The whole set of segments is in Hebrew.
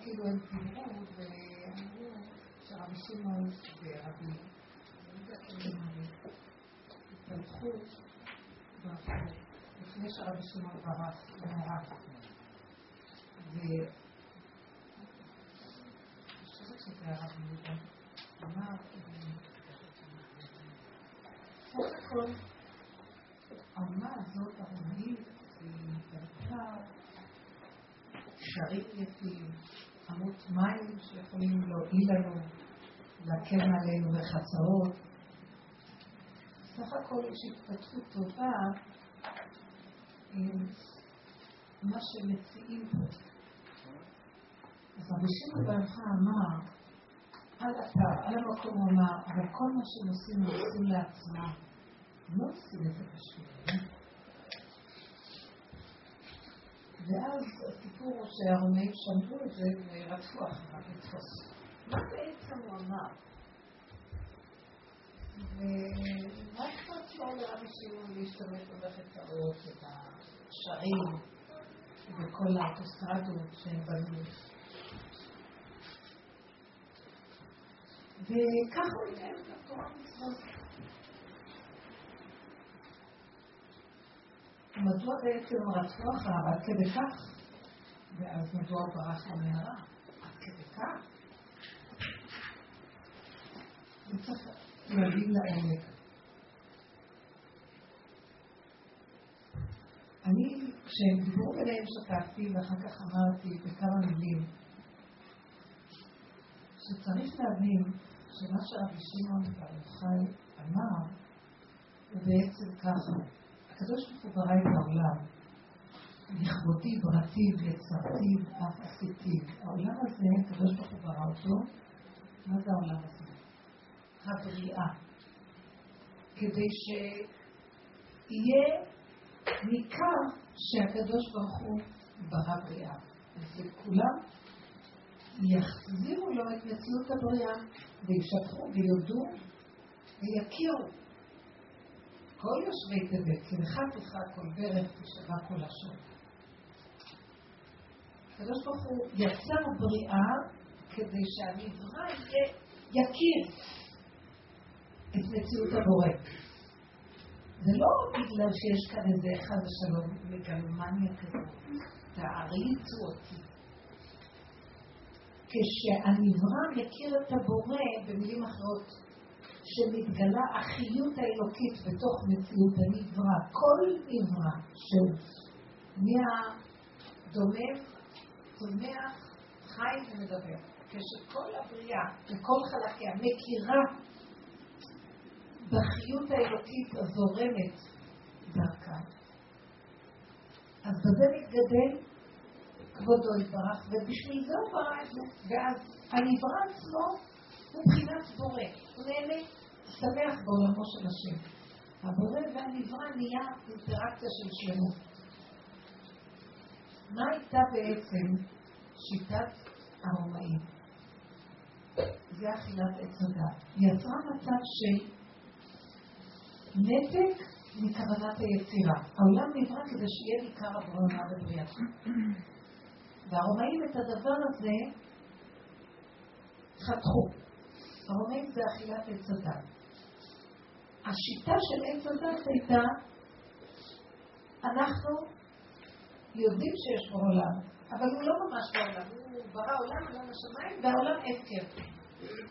כאילו הם דיברו ואמרו שרבי שמעון ורבי התפתחו לפני שרבי שמעון ברח, ונהרג. ואני חושבת שזה הרב יהודה, אמר, סך הכל, האומה הזאת, הרומאית, היא בנתה קשרים יפים, עמות מים שיכולים להועיל לנו, להקל עלינו בחצרות. סך הכל יש התפתחות טובה עם מה שמציעים פה. אז רבי שמעון ברכה אמר, על אתר, על המקום אמר, אבל כל מה שהם עושים, הם עושים לעצמם. לא עושים את זה בשביל ואז הסיפור הוא שהרומאים שמעו את זה ורדפו אחריו לתפוס. מה בעצם הוא אמר? ומה אכפת לו לרבי שמעון להשתמש במחצרות ובשערים ובכל האוטוסטרדות שהם בנו? וככה הוא מקיים את התורה מצוות. מדוע בעצם רדפו אחריו עד כדי כך? ואז מדוע הוא ברח למערה? עד כדי כך? וצריך להבין לעומק. אני, כשהם דיברו ביניהם שתקתי, ואחר כך אמרתי בכמה מילים, שצריך להבין שמה שרבי שמעון בר יוחאי אמר, הוא בעצם ככה. הקדוש ברוך הוא ברא את העולם. לכבודי ברטיב, יצרתיו, אף עשיתיו. העולם הזה, הקדוש ברוך הוא ברא אותו. מה זה העולם הזה? הבריאה. כדי שיהיה ניכר שהקדוש ברוך הוא ברא בריאה. וכולם יחזירו לו את מציאות הבריאה, וישפכו ויודו ויכירו. כל יושבי תבל, לך תקרא כל ברך תשבע כל לשון. הקדוש ברוך הוא יצר בריאה כדי שהנברא יכיר את מציאות הבורא. זה לא בגלל שיש כאן איזה אחד ושלום מגלומניה כזאת, תעריצו אותי. כשהנברא מכיר את הבורא, במילים אחרות, שמתגלה החיות האלוקית בתוך מציאות הנברא, כל נברא שהוא מהדומם, צומח, חי ומדבר. כשכל הבריאה וכל חלקיה מכירה בחיות האלוקית הזורמת דרכה, אז בזה מתגדל כבודו יתברך, ובשביל זה הוא ברא את זה. ואז הנברא עצמו הוא מבחינת בורא. הוא נהנה, שמח בעולמו של השם. הבורא והנברא נהיה אינטראקציה של שלמות. מה הייתה בעצם שיטת הרומאים? זה אכילת עץ הדת. היא יצרה מצב של נתק מכוונת היצירה. העולם נברא כדי שיהיה עיקר הברונה בבריאתו. והרומאים את הדבר הזה חתכו. הרומאים זה אכילת עץ הדת. השיטה של עץ הדת הייתה, אנחנו יודעים שיש בו עולם, אבל הוא לא ממש בעולם, הוא ברא עולם, עולם השמיים, והעולם הפקר.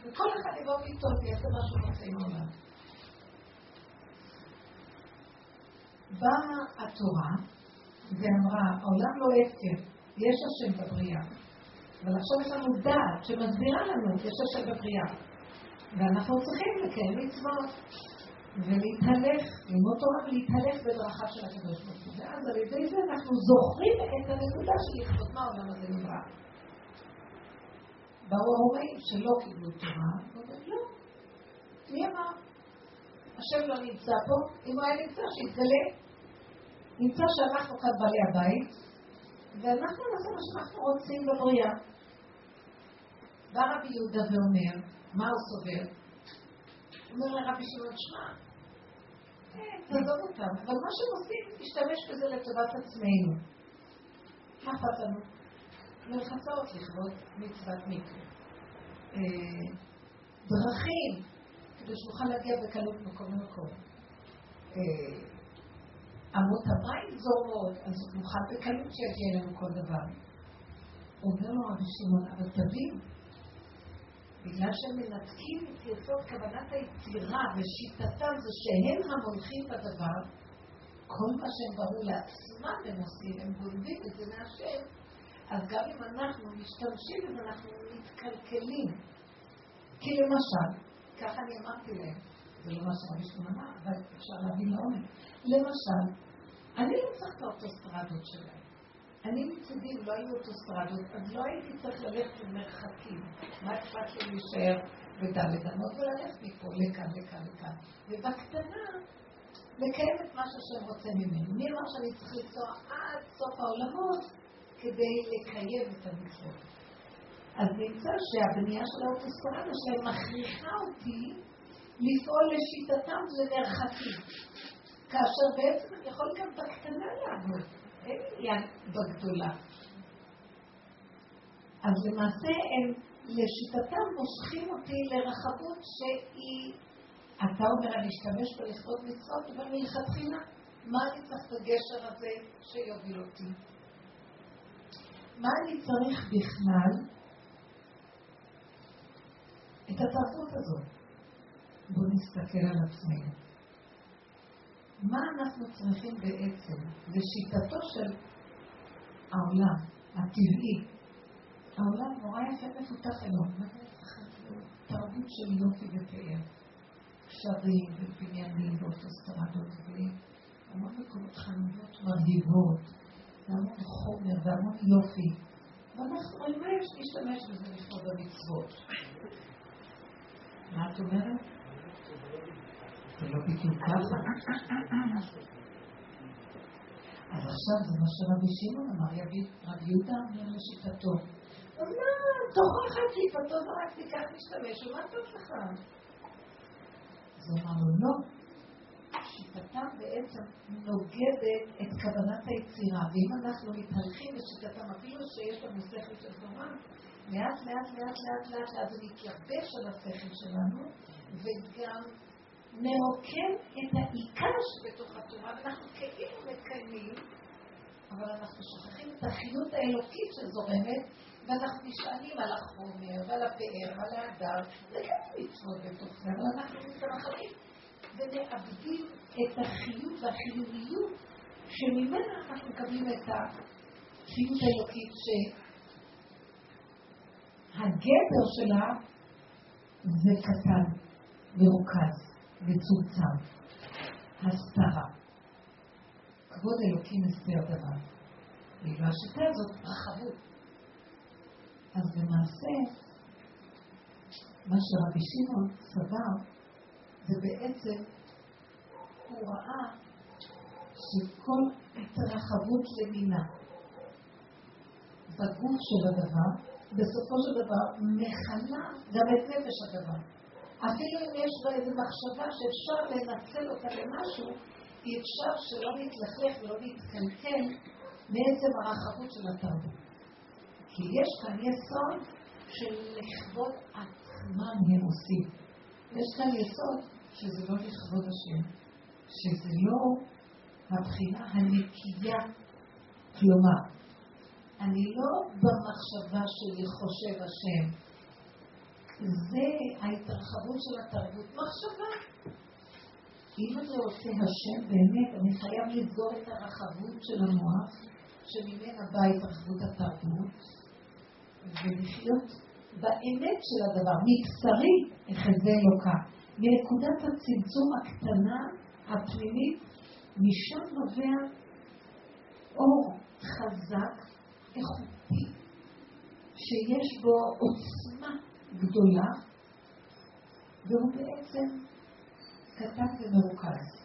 וכל אחד יבוא ואיתו ויעשה מה שהוא רוצה עם העולם. באה התורה ואמרה, העולם לא הפקר, יש השם בבריאה. אבל עכשיו יש לנו דעת שמסבירה לנו, יש השם בבריאה. ואנחנו צריכים לקיים מצוות ולהתהלך, ללמוד תורה ולהתהלך בדרכה של הקדוש ברוך הוא. ואז על ידי זה אנחנו זוכרים את הנקודה של לכבוד מה העולם הזה נברא. באו ההורים שלא קיבלו תורה, ואומרים לא, מי אמר? השם לא נמצא פה, אם הוא היה נמצא שיתגלה. נמצא שאנחנו כאן בעלי הבית, ואנחנו נעשה מה שאנחנו רוצים בבריאה. בא רבי יהודה ואומר, מה הוא סובר? אומר לרבי שמעון, שמע, כן, תעזוב אותם, אבל מה שהם עושים, תשתמש בזה לטובת עצמנו. מה אכפת לנו? מרחצות לכבוד מצוות מקווה. אה, דרכים, כדי שנוכל להגיע בקלות ממקום למקום. אה, אמות המים זורמות, אז נוכל בקלות שיגיע אלינו כל דבר. אומר לו רבי שמעון, אבל תבין, בגלל שהם מנתקים את יסוד כוונת היצירה ושיטתם זה שהם המונחים בדבר, כל מה שהם ברו לעצמם הם עושים, הם גונבים את זה מהשם, אז גם אם אנחנו משתמשים בזה, אנחנו מתקלקלים. כי למשל, ככה אני אמרתי להם, זה לא מה שרבי אמר, אבל אפשר להבין לעומק. למשל, אני לא צריך את האוטוסטרדות שלהם. אני מצידי, אם לא היו אוטוסטרדות, אז לא הייתי צריך ללכת למרחקים. מה אכפת לי להישאר בדלת אמות וללכת מפה לכאן, לכאן, לכאן. ובקטנה, לקיים את מה שהשם רוצה ממנו. מי אמר שאני צריך לנסוע עד סוף העולמות כדי לקיים את המצוות? אז נמצא שהבנייה של האוטוסטרדה שלהם מכריחה אותי לפעול לשיטתם למרחקים. כאשר בעצם אני יכול גם בקטנה לעבוד, אין עניין בגדולה. אז למעשה הם לשיטתם מושכים אותי לרחבות שהיא, אתה אומר, אני אשתמש בלכבוד מצוות, אבל מלכתחילה, מה אני צריך את הגשר הזה שיוביל אותי? מה אני צריך בכלל את התרבות הזאת? בואו נסתכל על עצמנו. מה אנחנו צריכים בעצם? לשיטתו של העולם, הטבעי. העולם נורא יפה מפותח היום. מה זה תרבות של יופי ופאר. קשרים ובניינים ואוטוסטרדות והמון מקומות חנויות מרהיבות, והמון חומר והמון יופי. ואנחנו, על מה יש להשתמש בזה לכבוד המצוות? מה את אומרת? זה לא ככה. אז עכשיו זה מה שרבי שמעון אמר, רבי יהודה אומר לשיטתו. אז מה, תאכל לך קליפתו ורק תיקח להשתמש, ומה טוב לך? אז הוא אמר לו, לא. שיטתם בעצם נוגדת את כוונת היצירה, ואם אנחנו מתהלכים בשיטתם, אפילו שיש לנו שכל של תורה, לאט לאט לאט לאט לאט לאט זה מתייבש על השכל שלנו, וגם מרוקן את העיקר שבתוך התורה, ואנחנו כאילו מקיימים, אבל אנחנו שוכחים את החיות האלוקית שזורמת, ואנחנו נשענים על החומר, ועל הפאר, ועל ההדר, זה גם מצוות בתוך זה, אבל אנחנו מתרחבים ומאבדים את החיות והחיוניות שממנה אנחנו מקבלים את החיות האלוקית שהגדר שלה זה קטן, מרוכז. מצומצם. הסתרה. כבוד אלוקים הסתר דבר. ואילו השיטה הזאת רחבות. אז למעשה, מה שרבי שמעון סבר, זה בעצם, הוא ראה שכל התרחבות למינה בגוף של הדבר, בסופו של דבר מכנה גם את נפש הדבר. אפילו אם יש בה איזו מחשבה שאפשר לנצל אותה למשהו, אי אפשר שלא נתלכלך ולא נתקלקל מעצם הרחבות של התרבות. כי יש כאן יסוד של לכבוד עצמם הם עושים. יש כאן יסוד שזה לא לכבוד השם, שזה לא הבחינה הנקייה. כלומר, אני לא במחשבה שלי חושב השם, זה ההתרחבות של התרבות. מחשבה. אם אני רוצה השם באמת, אני חייב לסגור את הרחבות של המוח, שממנה באה התרחבות התרבות, ולחיות באמת של הדבר, מבשרי אחזה אלוקה. מנקודת הצמצום הקטנה, הפנימית, משם נובע אור חזק, איכותי, שיש בו עוצמה גדולה, והוא בעצם קטן ומרוכז.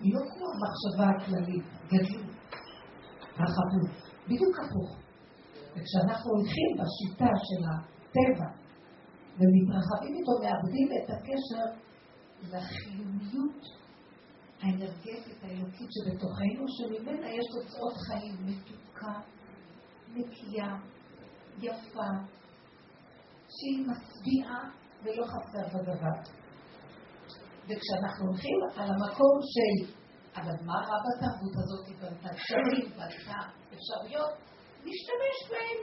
לא כמו המחשבה הכללית, גדלות, רחבות, בדיוק הפוך. וכשאנחנו הולכים בשיטה של הטבע ומתרחבים איתו, מאבדים את הקשר לחיוניות האנרגטית האלוקית שבתוכנו, שממנה יש תוצאות חיים מתוקה, נקייה, יפה, שהיא משביעה ולא חסר בדבר. וכשאנחנו הולכים על המקום של, אבל מה רע בתרבות הזאת? היא בנתה קשרים, בנתה אפשרויות, נשתמש בהם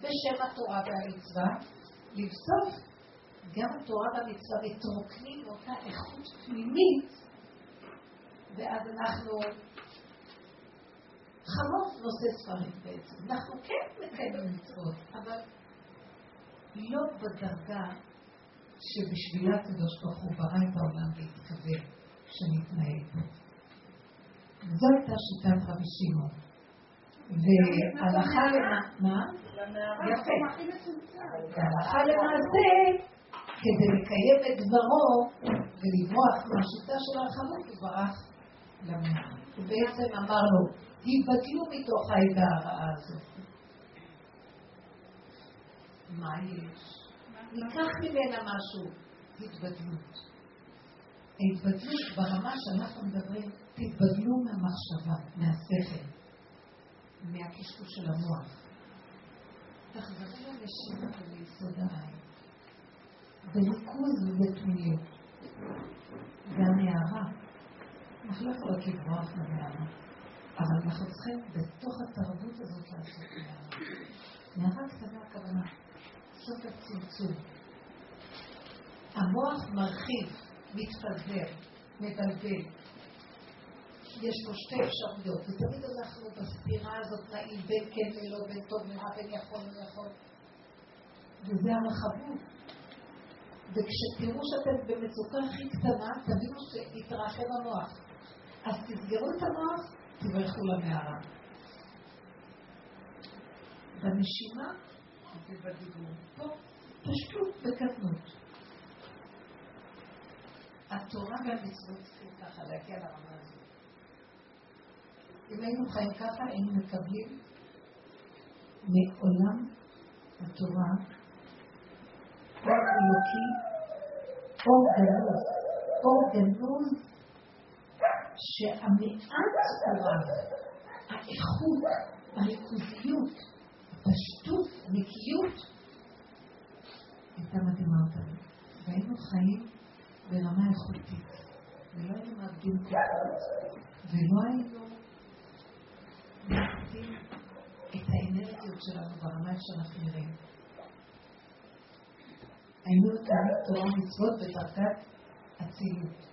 בשם התורה והמצווה, לבסוף גם התורה והמצווה מתרוקנים מאותה איכות פנימית, ואז אנחנו חמור נושא ספרים בעצם. אנחנו כן מקיימים מצוות, אבל לא בדרגה שבשבילה הקדוש ברוך הוא ברא את העולם והתכוון שנתנהל בו. זו הייתה שיטת רבי שמעון. והלכה למה? יפה. והלכה למעשה, כדי לקיים את דברו ולברוח מהשיטה של הרחבות, הוא ברח למערה. ובעצם אמר לו, היבדלו מתוך העדה הרעה הזאת. מה יש? ניקח ממנה משהו, התבדלות. ההתבדלות ברמה שאנחנו מדברים, תתבדלו מהמחשבה, מהשכל, מהקשקוש של המוח. תחזרי לנשימה וליסוד העין. בריכוז ובתמיות. והמערה, אנחנו לא יכולות לברוח מהמערה, אבל אנחנו צריכים בתוך התרבות הזאת לעשות מערה. מערה קטנה הכוונה. סוף הצמצום. המוח מרחיב, מתפזר, מבלבל. יש פה שתי אפשרויות, ותמיד אנחנו בספירה הזאת נעים בין כן ולא, בין טוב ורע, בין יכול ולא יכול. וזה הרחבות. וכשתראו שאתם במצוקה הכי קטנה, תבינו שהתרחב המוח. אז תסגרו את המוח, תברחו למערה. בנשימה ובדיבור. פה פשטות וקטנות. התורה והמצוות צריכים ככה להגיע לרמה הזאת. אם היינו חיים ככה, היינו מקבלים מעולם התורה אור אלוקי, אור גנוז, אור גנוז שהמעט הוא האיכות, הריכוזיות, הפשטות, הנקיות, הייתה מדהימה אותנו. והיינו חיים ברמה איכותית, ולא היינו מאבדים כוחות, ולא היינו מאבדים את האנרגיות שלנו ברמה שאנחנו נראים. היינו תמיד תורה מצוות בדרגת אצילות,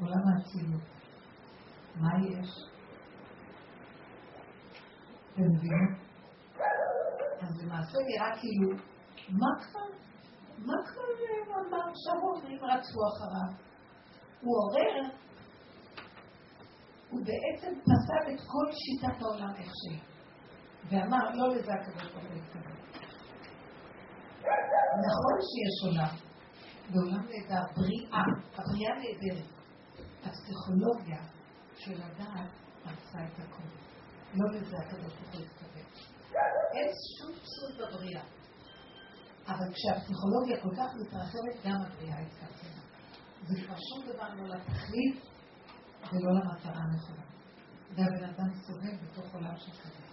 עולם האצילות. מה יש? אתם מבינים? אז למעשה נראה כאילו, מה כבר, מה כבר אמר שרון, אם רצו אחריו? הוא עורר, הוא בעצם פסל את כל שיטת העולם איך שהיא, ואמר, לא לזה הקדוש ברוך הוא התכוון. נכון שיש עולם, בעולם נהדר, בריאה, הבריאה נהדרת. הפסיכולוגיה של הדעת עשה את הכול. לא לזה הקדוש ברוך הוא התכוון. אין שום פסול בבריאה. אבל כשהפסיכולוגיה כל כך מתרחבת, גם הבריאה התקרצנה. זה כבר שום דבר לא לתכלית ולא למטרה הנכונה. והבן אדם סובל בתוך עולם של כזה.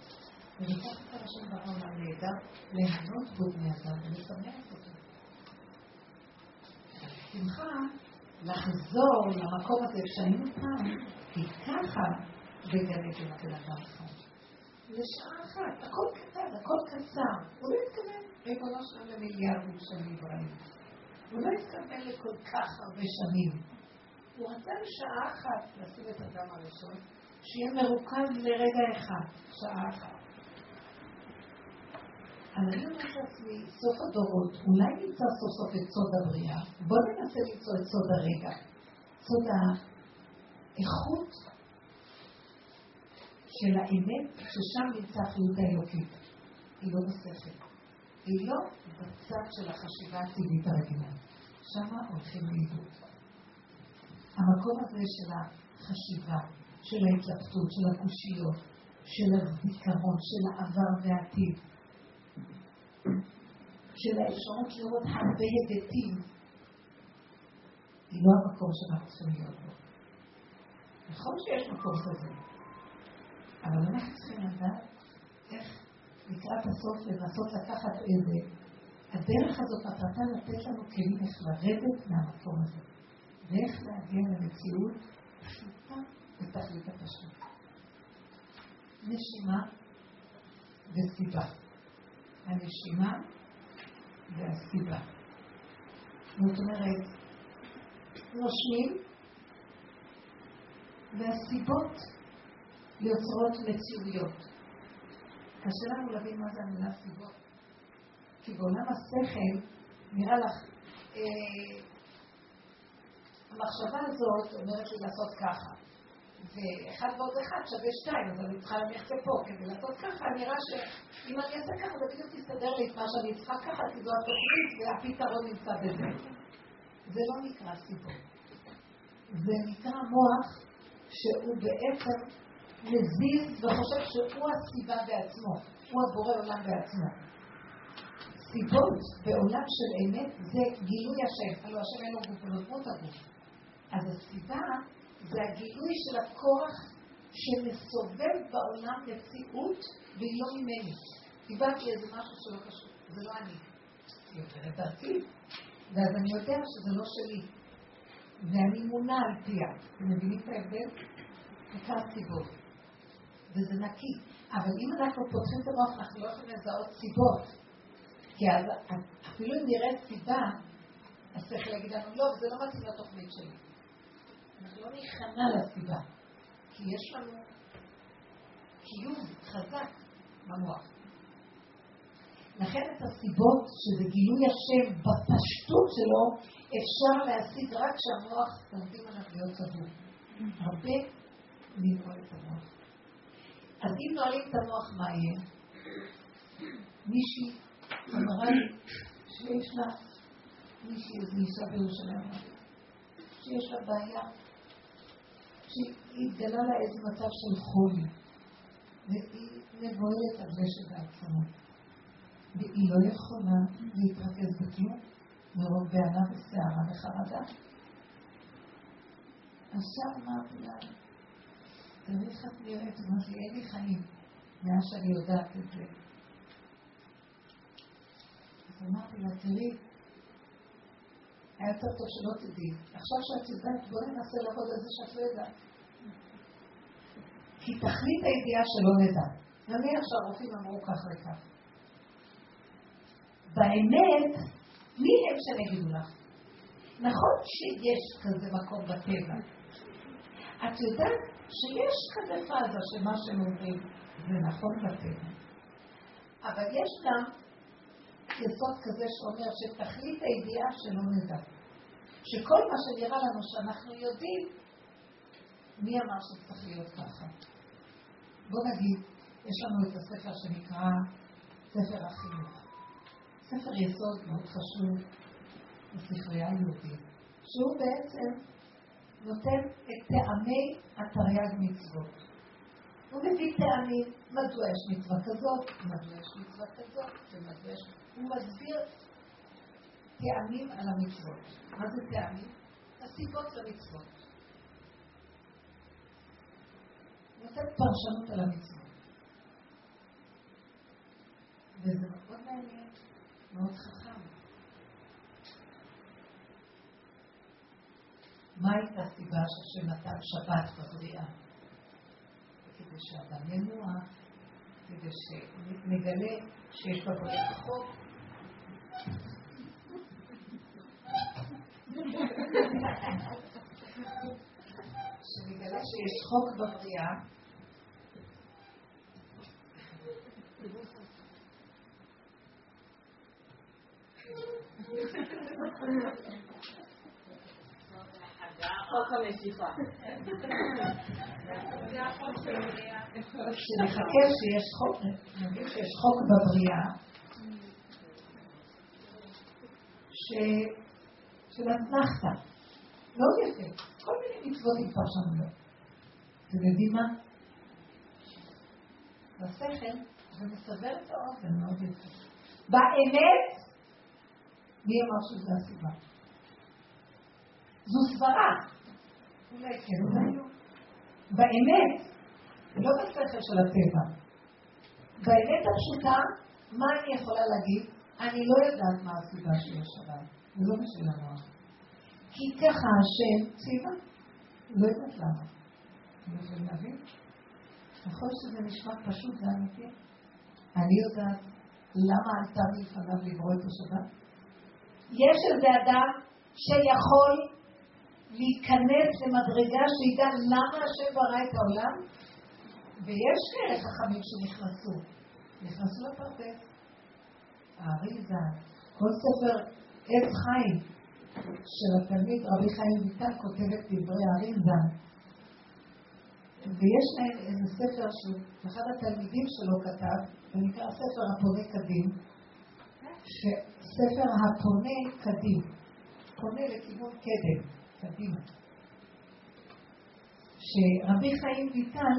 ולקח את הראשון בעולם הנהדר, ליהנות בו בני אדם ולשמח אותו. שמחה לחזור למקום הזה שהיינו פעם, כי ככה בגן עדן הבן אדם חי. לשעה אחת, הכל קטן, הכל קצר. הוא לא התכוון, ריבונו שלנו, למיליארדים של נבראים. הוא לא התכוון לכל כך הרבה שנים. הוא רצה לשעה אחת לשים את הדם הראשון, שיהיה מרוכז לרגע אחד, שעה אחת. אבל אני אומרת לעצמי, סוף הדורות, אולי נמצא סוף סוף את סוד הבריאה. בואו ננסה למצוא את סוד הרגע. סוד האיכות של האמת, ששם נמצא החיות האלוקית. היא לא בשכל. היא לא בצד של החשיבה הטבעית הרגילה. שם הולכים לאיבוד. המקום הזה של החשיבה, של ההתלבטות, של הקושיות, של הזיכרון, של העבר והעתיד, של האפשרות לראות הרבה היבטים, היא לא המקום שאנחנו צריכים להיות בו. נכון שיש מקום כזה, אבל אנחנו צריכים לדעת לקראת הסוף לנסות לקחת איזה... הדרך הזאת מטרתה לתת לנו כלים איך לרדת מהמקום הזה, ואיך להגיע למציאות פשוטה בתכלית הפשוט. נשימה וסיבה. הנשימה והסיבה. זאת אומרת, נושמים, והסיבות יוצרות מציאויות. קשה לנו להבין מה זה המילה סיבות. כי בעולם השכל נראה לך, אה, המחשבה הזאת אומרת לי לעשות ככה. ואחד ועוד אחד שווה שתיים, אז אני צריכה ללכת לפה כדי לעשות ככה, נראה שאם אני אעשה ככה זה בדיוק יסתדר לי את מה שאני צריכה ככה, כי זו התוכנית והפתרון נמצא בזה. זה לא נקרא סיבות. זה נקרא מוח שהוא בעצם מזיז וחושב שהוא הסיבה בעצמו, הוא הבורא עולם בעצמו. סיבות בעולם של אמת זה גילוי השם, הלוא השם אין לו גוף, הגוף. אז הסיבה זה הגילוי של הכוח שמסובב בעולם מציאות והיא לא ממני. דיברתי איזה משהו שלא קשור, זה לא אני. היא עוברת דרכי, ואז אני יודע שזה לא שלי. ואני מונה על פיה. אתם מבינים את ההבדל? נקרא סיבות. וזה נקי. אבל אם אנחנו פותחים את המוח, אנחנו לא יכולים לזהות סיבות. כי אז אפילו אם נראה סיבה, אז צריך להגיד לנו, לא, זה לא מתאים לתוכנית שלי. אנחנו לא ניכנע לסיבה, כי יש לנו קיום חזק במוח. לכן את הסיבות, שזה גילוי השם בפשטות שלו, אפשר להשיג רק כשהמוח עומדים עליו להיות סבור. הרבה לנעול את המוח. אז אם נועלים את המוח, מה יהיה? מישהי אמרה לי שיש לה מישהי, איזו אישה בירושלים, שיש לה בעיה, שהתגלה לה איזה מצב של חולי, והיא מבוהלת על זה שבעצמו. והיא לא יכולה להתרכז בכלום, מרוב בענה וסערה וחרדה. עכשיו אמרתי לה, איך את נראית, אמרתי לי, אין לי חיים, מאז שאני יודעת את זה. אז אמרתי לה, תראי, היה יותר טוב שלא תדעי. עכשיו שאת יודעת, בואי ננסה לעבוד על זה שאת לא יודעת. כי תכלית הידיעה שלא נדע. נניח שהרופאים אמרו כך וכך. באמת, מי הם שנגידו לך? נכון שיש כזה מקום בטבע. את יודעת שיש כזה פאזה שמה אומרים זה נכון בטבע. אבל יש גם יסוד כזה שאומר שתכלית הידיעה שלא נדע. שכל מה שנראה לנו שאנחנו יודעים, מי אמר שזה צריך להיות ככה? בוא נגיד, יש לנו את הספר שנקרא ספר החינוך. ספר יסוד מאוד חשוב בספרייה היהודית, שהוא בעצם נותן את טעמי התרי"ג מצוות. הוא מביא טעמים, מדוע יש מצווה כזאת, מדוע יש מצווה כזאת, ומדוע יש... הוא מסביר טעמים על המצוות. מה זה טעמים? הסיבות למצוות. נותן פרשנות על המצוות. וזה מאוד מעניין, מאוד חכם. מה הייתה הסיבה שהשם נתן שבת בבריאה? כדי שאדם ינוע, כדי שנגלה שיש בבריאה חוק. שנגלה שיש חוק בבריאה חוק המשיכה. שנחכה שיש חוק, נגיד שיש חוק בבריאה, של אתנחתא. מאוד יפה. כל מיני מצוות עם פרשנויות. אתם יודעים מה? בשכל זה מסבר את האופן מאוד יפה. באמת, מי אמר שזו הסיבה? זו סברה. אולי כן, אולי. באמת, לא בשכל של הטבע. באמת הפשוטה, מה אני יכולה להגיד? אני לא יודעת מה הסיבה שיש שבת. זה לא בשביל המוח. כי ככה השם ציווה. לא יודעת למה. אתם יכולים להבין? נכון שזה נשמע פשוט, זה אמיתי. אני יודעת למה עלתה מלפניו לברוא את השבת. יש איזה אדם שיכול להיכנס למדרגה שידע למה השם ברא את העולם, ויש כאלה חכמים שנכנסו. נכנסו לפרדס. האריזה, כל ספר עץ חיים של התלמיד רבי חיים ויטל כותבת דברי האריזה. ויש להם איזה ספר שאחד התלמידים שלו כתב, זה נקרא ספר הפונה קדים, ספר הפונה קדים, פונה לכיוון קדם, קדימה. שרבי חיים ויטל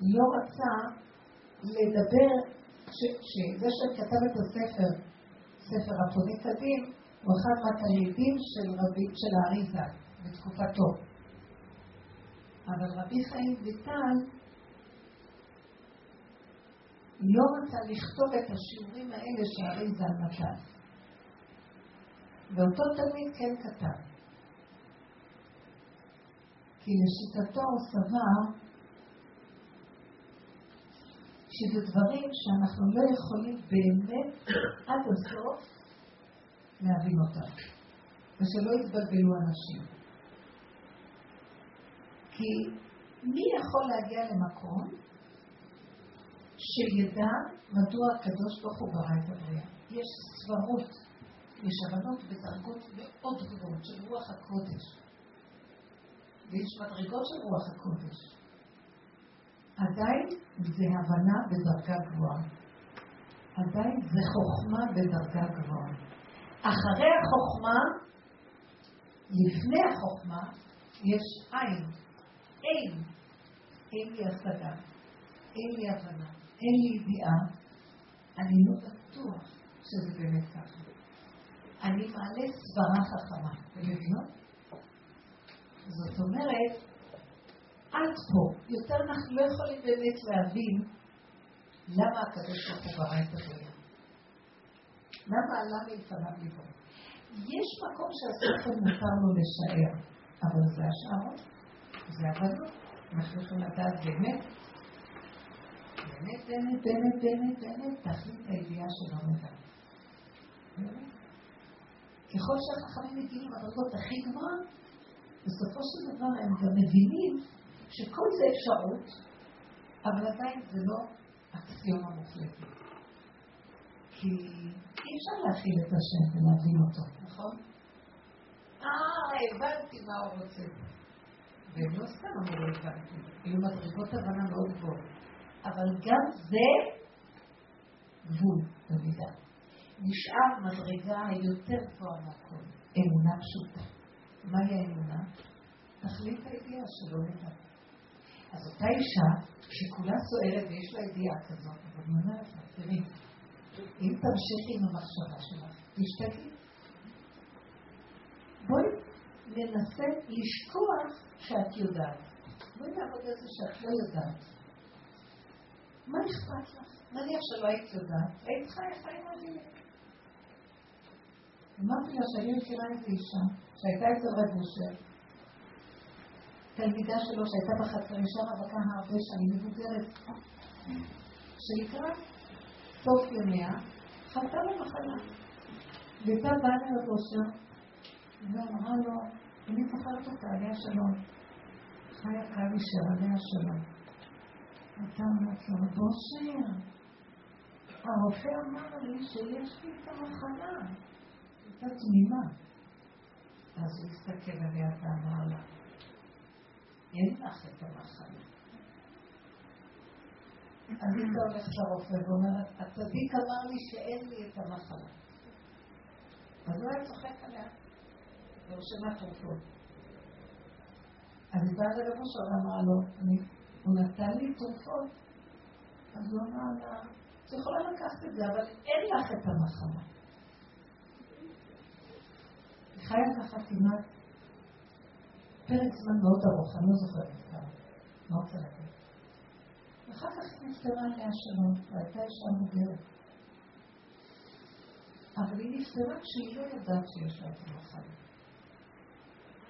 לא רצה לדבר, שזה שכתב את הספר, ספר הפונה קדים, הוא אחד מהתלמידים של רבי, של האריזה בתקופתו. אבל רבי חיים ויטל לא רצה לכתוב את השיעורים האלה שהאריזה נתן. ואותו תלמיד כן כתב. כי לשיטתו הוא סבר שזה דברים שאנחנו לא יכולים באמת עד הסוף להבין אותם, ושלא יתבלבלו אנשים. כי מי יכול להגיע למקום שידע מדוע הקדוש ברוך הוא ברא את הבריאה? יש סברות, יש הבנות ודרגות מאוד גבוהות של רוח הקודש, ויש מדרגות של רוח הקודש. עדיין זה הבנה בדרגה גבוהה. עדיין זה חוכמה בדרגה גבוהה. אחרי החוכמה, לפני החוכמה, יש עין. אין. אין לי השגה. אין לי הבנה. אין לי ידיעה. אני לא בטוח שזה באמת ככה. אני מעלה סברה חכמה. אתם מבינות? זאת אומרת, עד פה. יותר אנחנו לא יכולים באמת להבין למה הקדוש ברוך הוא ברא את הבריאה. למה עלה מלפניו לברוא. יש מקום שהספר מותר לו לשער, אבל זה השערות, זה הבנות. אנחנו יכולים לדעת באמת, באמת, באמת, באמת, באמת, באמת, תכלית הידיעה שלא נדע. ככל שהחכמים מגיעים למדרגות הכי גבוהה, בסופו של דבר הם גם מבינים שכל זה אפשרות, אבל עדיין זה לא אקסיומה מוחלטת. כי אי אפשר להכיל את השם ולהבין אותו, נכון? אה, הבנתי מה הוא רוצה. והם לא סתם אמרו הבנתי, היו מדרגות הבנה מאוד גבוהות. אבל גם זה גבול במידה. נשאר מדרגה היותר גבוהה מהכל, אמונה פשוטה. מהי האמונה? תכלית הידיעה שלא נדע. אז אותה אישה, שכולה סוערת ויש לה ידיעה כזאת, אבל אני אומרת לה, תראי, אם תמשיכי עם המחשבה שלך, תשתקי. בואי ננסה לשכוח שאת יודעת. בואי נעבוד על זה שאת לא יודעת. מה אכפת לך? נניח שלא היית יודעת, היית חיה חיים רגילים. אמרתי לה שאני מכירה איזה אישה שהייתה אצל רב אושר, תלמידה שלו שהייתה בחצר, אישה רווקה הרבה שנים, מבוגרת, שלקראת סוף ימיה, חלתה במחלה. והייתה באה לרב אושר, ואמרה לו, אני זוכרת אותה, עליה שלום. חיה קלישר, עליה שלום. הייתה אומרת לו, רב אושר, הרופא אמר לי שיש לי את המחלה. הייתה תמימה. אז הוא הסתכל עליה ואמר לה, אין לך את המחלה. אז היא הולכת לרופא ואומרת, הצדיק אמר לי שאין לי את המחלה. אז הוא היה צוחק עליה, ורשמה תרופות. אז היא באה לרב אושר ואמרה לו, הוא נתן לי תרופות. אז הוא אמר לה, את יכולה לקחת את זה, אבל אין לך את המחלה. היא חיה ככה כמעט פרק זמן מאוד ארוך, אני לא זוכרת מה רוצה להגיד? אחר כך היא נפטרה עליה שלום, והייתה אישה מוגרת. אבל היא נפטרה כשהיא לא יודעת שיש לה את המחלה.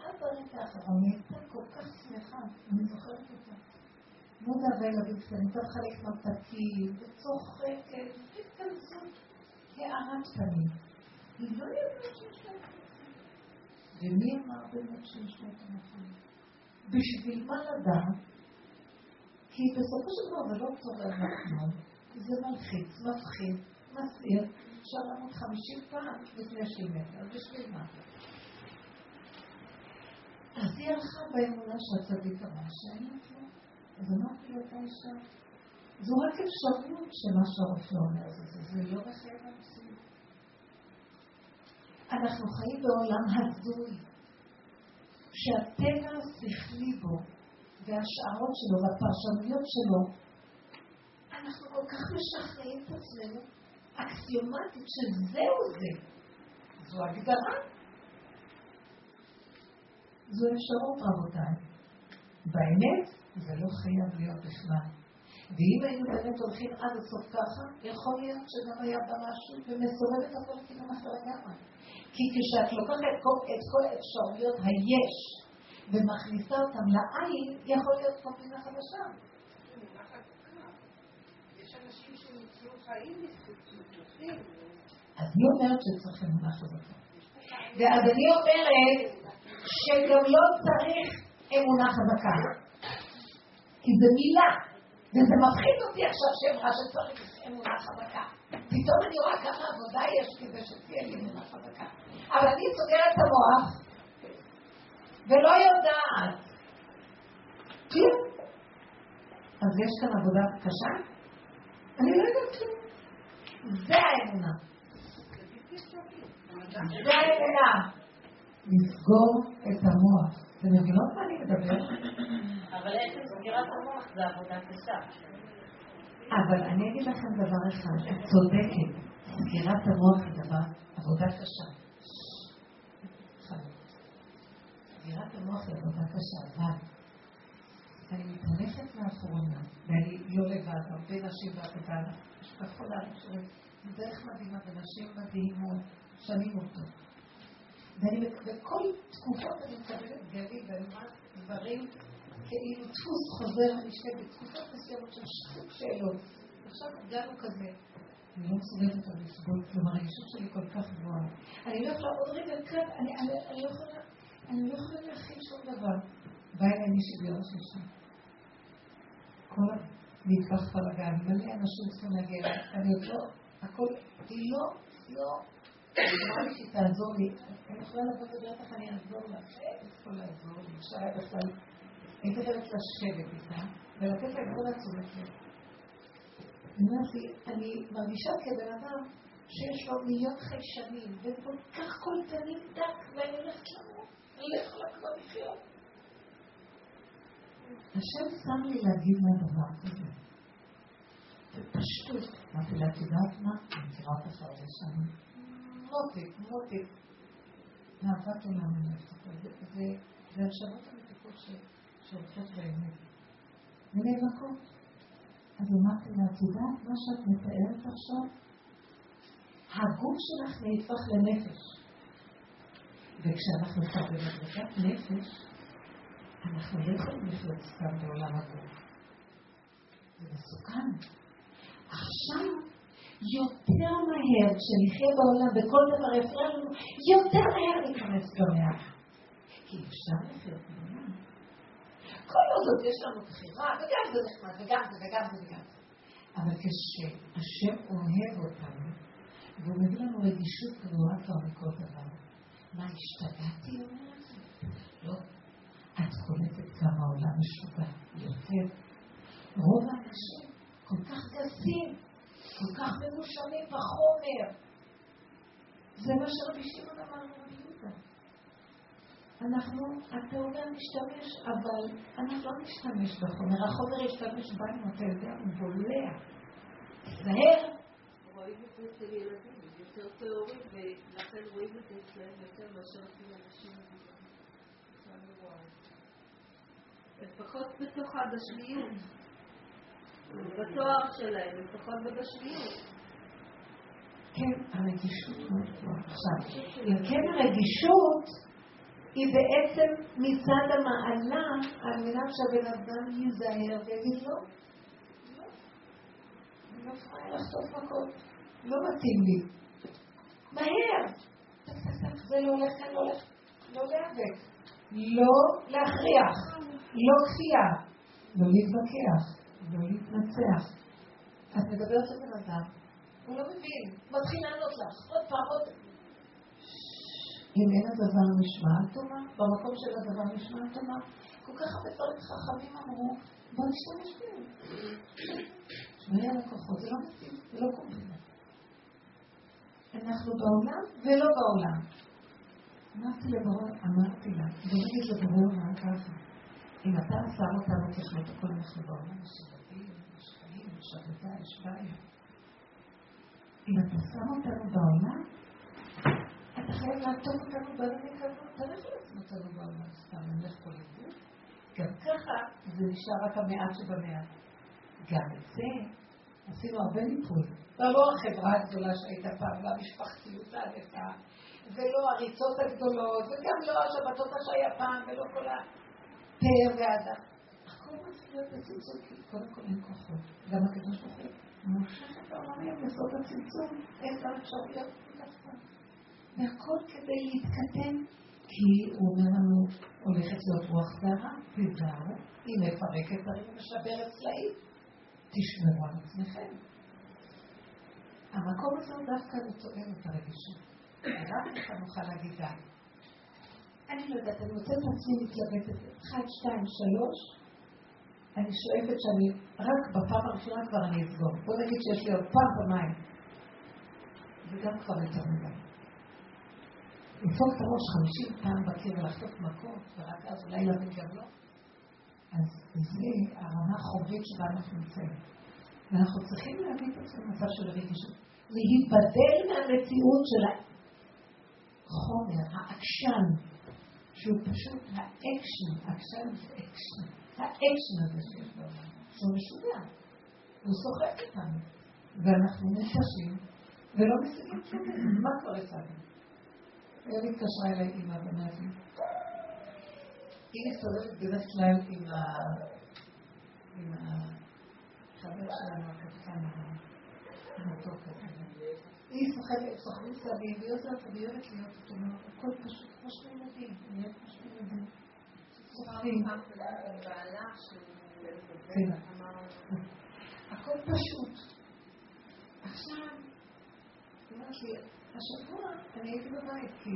עד הרגע האחרון היא הייתה כל כך שמחה, אני זוכרת אותה. מודה והילדים קטנים, אתה מחלק מתקים, וצוחקת, וכזאת הארת פנים. היא לא יודעת שיש. ומי אמר באמת שיש לה את המחלה? בשביל מה לדעת? כי בסופו של דבר זה לא תורם לך זה מלחיץ, מפחיד, מסעיר, 750 פעם לפני שהיא מתה, בשביל מה? אז היא הלכה באמונה שהצדיק אמר שאין לה. אז אמרתי לאותה אישה, זו רק אפשרות שמה שהרופא אומר זה, זה לא מחייב המציאות. אנחנו חיים בעולם הזוי, שהטבע השכלי בו והשערות שלו והפרשנויות שלו, אנחנו כל כך משכנעים את עצמנו אקסיומטית שזהו זה. זו הגדרה. זו אפשרות, רבותיי. באמת, זה לא חייב להיות בכלל. ואם היינו באמת הולכים עד הסוף ככה, יכול להיות שגם היה בה משהו ומסובב את הכל כאילו אחר לגמרי. כי כשאת לוקחת את כל האפשרויות היש ומכניסה אותם לעין, יכול להיות פינה חדשה. אז היא אומרת שצריך אמונה חזקה. ואז אני אומרת שגם לא צריך אמונה חזקה. כי זה מילה, וזה מפחיד אותי עכשיו שאמרה שצריך אמונה חזקה. פתאום אני רואה כמה עבודה יש כדי שתהיה לי אמונה חזקה. אבל אני סוגרת את המוח ולא יודעת. כלום. אז יש כאן עבודה קשה? אני לא יודעת כלום. זה האמונה. זה האמונה. לסגור את המוח. אתם מבינות מה אני מדבר? אבל עצם סגירת המוח זה עבודה קשה. אבל אני אגיד לכם דבר אחד, את צודקת, סגירת המוח היא דבר, עבודה קשה. סגירת המוח היא עבודה קשה, אבל אני מתהלכת לאחרונה, ואני לא לבד, הרבה נשים בעבודה, משפחות האנשים, דרך מדהימה, ונשים מדהימות, שנים אותו. ואני, בכל תקופות אני מקבלת ואני אומרת דברים כאילו דפוס חוזר ונשקט בתקופות מסוימות של שחוק שאלות. עכשיו הגענו כזה. אני לא מסוגלת על לסבול, כלומר הרגישות שלי כל כך גבוהה. אני לא יכולה עוד רגע כאן, אני לא יכולה אני לא יכולה להכין שום דבר. בא אליי מישהי ביום שלישי. כל המטבח בלאגן, מלא אנשים צריכים להגיע אני עוד לא, הכל, היא לא, לא, אמרה לי שהיא תעזור לי. אני יכולה לבוא לדעת איך אני אעזור לה, חייבת פה לעזור לי. אפשר היה בכלל, הייתי חייבת לשבת איתה ולתת לה כל התשומת לב. אני מרגישה כבן אדם שיש לו מיליון חיישנים, וכל כך קולטנים דק, ואני הולכת למות. אני לא יכולה כבר לחיות. השם שם לי להגיד לה דבר כזה. בפשטות, אמרתי לה, את יודעת מה? אני מכירה אותך הרבה שנים. מותק, מותק. אהבת עולם אני אוהבת אותה. זה השבות המתוקות שהולכות באמת. ונאבקות. אז אמרתי לה, את יודעת מה שאת מתארת עכשיו? הגוף שלך נהפך לנפש. וכשאנחנו כבר במדרגת נפש, אנחנו לא יכולים לחיות סתם בעולם הגוף. זה מסוכן. עכשיו, יותר מהר, כשנחיה בעולם בכל דבר יפריע לנו, יותר מהר ניכנס במאה. כי אפשר לחיות בעולם. כל עוד יש לנו בחירה, וגם זה נחמד, וגם זה, וגם זה, וגם זה. אבל כשהשם אוהב אותנו, והוא מביא לנו רגישות גבוהה כבר מכל דבר, מה, השתגעתי? לא. את קולטת כמה העולם משוגע יותר. רוב האנשים כל כך גסים, כל כך ממושמים בחומר. זה מה שרבי שמעון אמר יהודה. אנחנו, אתה אומר נשתמש, אבל אנחנו לא נשתמש בחומר, החומר ישתמש בנו, אתה יודע, הוא בולע. תיזהר. רואים את זה אצל ילדים. יותר טהורים, ולכן רואים את זה אצלם יותר מאשר אצל אנשים מבוגרים. לפחות בתוך הגשמיות. בתואר שלהם, לפחות ובשניות. כן, הרגישות מאוד גבוהה. עכשיו, אם כן הרגישות היא בעצם מצד המעלה על מנת שהבן אדם ייזהר ויגיד לא. אני לא יכולה לחטוף מכות. לא מתאים לי. מהר! זה לא הולך, אני לא הולך. לא להיאבק. לא להכריח. לא כפייה. לא להתווכח. לא להתנצח. את מדברת על בן אדם, הוא לא מבין. מתחיל לענות לך. עוד פעם, עוד... אם אין הדבר נשמע, תאמר. במקום של הדבר נשמע, תאמר. כל כך הרבה דברים חכמים אמרו, בוא נשתמש בהם. שמעי הלקוחות, זה לא מתאים, זה לא קומבינה. אנחנו בעולם ולא בעולם. אמרתי לברור, אמרתי לה, ונגיד לברור מה ככה. אם אתה שם אותנו ככלות הכל אנחנו בעולם, יש ילדים, יש חיים, יש עבודה, יש בעיה. אם אתה שם אותנו בעולם, אתה חייב לעטוף אותנו בעלמי כבוד, תלך לעצמו אותנו בעולם, סתם נלך פה לאיבוד. גם ככה זה נשאר רק המעט שבמעט. גם את זה עשינו הרבה מיפוי. ולא החברה הגדולה שהייתה פעם, והמשפחתיות העדפה, ולא הריצות הגדולות, וגם לא השבתות שהיה פעם, ולא כל הפאר והאדם. הכל מתחיל להיות בצמצום, כי קודם כל אין כוחות. גם הקדוש ברוך הוא מושך את העולמים לסוד הצמצום, אין גם אפשרויות והכל כדי להתקדם, כי הוא אומר לנו, הולכת להיות רוח זרה, תיזהרו, היא מפרקת דברים ומשברת צלעים, תשמרו על עצמכם. המקום הזה הוא דווקא מתואם את הרגישות. רק אתה נוכל להגיד די. אני לא יודעת, אני מוצאת את עצמי מתלבטת, אחת, שתיים, שלוש, אני שואפת שאני, רק בפעם הראשונה כבר אני אסגור. בוא נגיד שיש לי עוד פעם במים. וגם כבר יותר מדי. לדפוק את הראש חמישים פעם בקיר ולחטוף מכות, ורק אז אולי להבין גם לא. אז זה הרמה החומרית שבה אנחנו נמצאים. ואנחנו צריכים להביא את עצמנו למצב של רגישות. להיבדל מהמציאות של החומר, העקשן, שהוא פשוט האקשן, עקשן זה אקשן, האקשן הזה שיש בעולם, שהוא משוגע, הוא סוחק איתנו, ואנחנו נפשים ולא כלום, מה קורה אצלנו? היום התקשרה אליי אימא ואמרת לי, היא מסתובבת בדרך כלל עם החבר שלנו, הקפטן המתוק הזה. היא סוחבים סביב, והיא עושה אותו, והיא אוהבת להיות אותו, הכל פשוט כמו שני ילדים, נהיה כמו שני ילדים. סוחבים. כן. הכל פשוט. עכשיו, היא אומרת לי, השבוע אני הייתי בבית, כי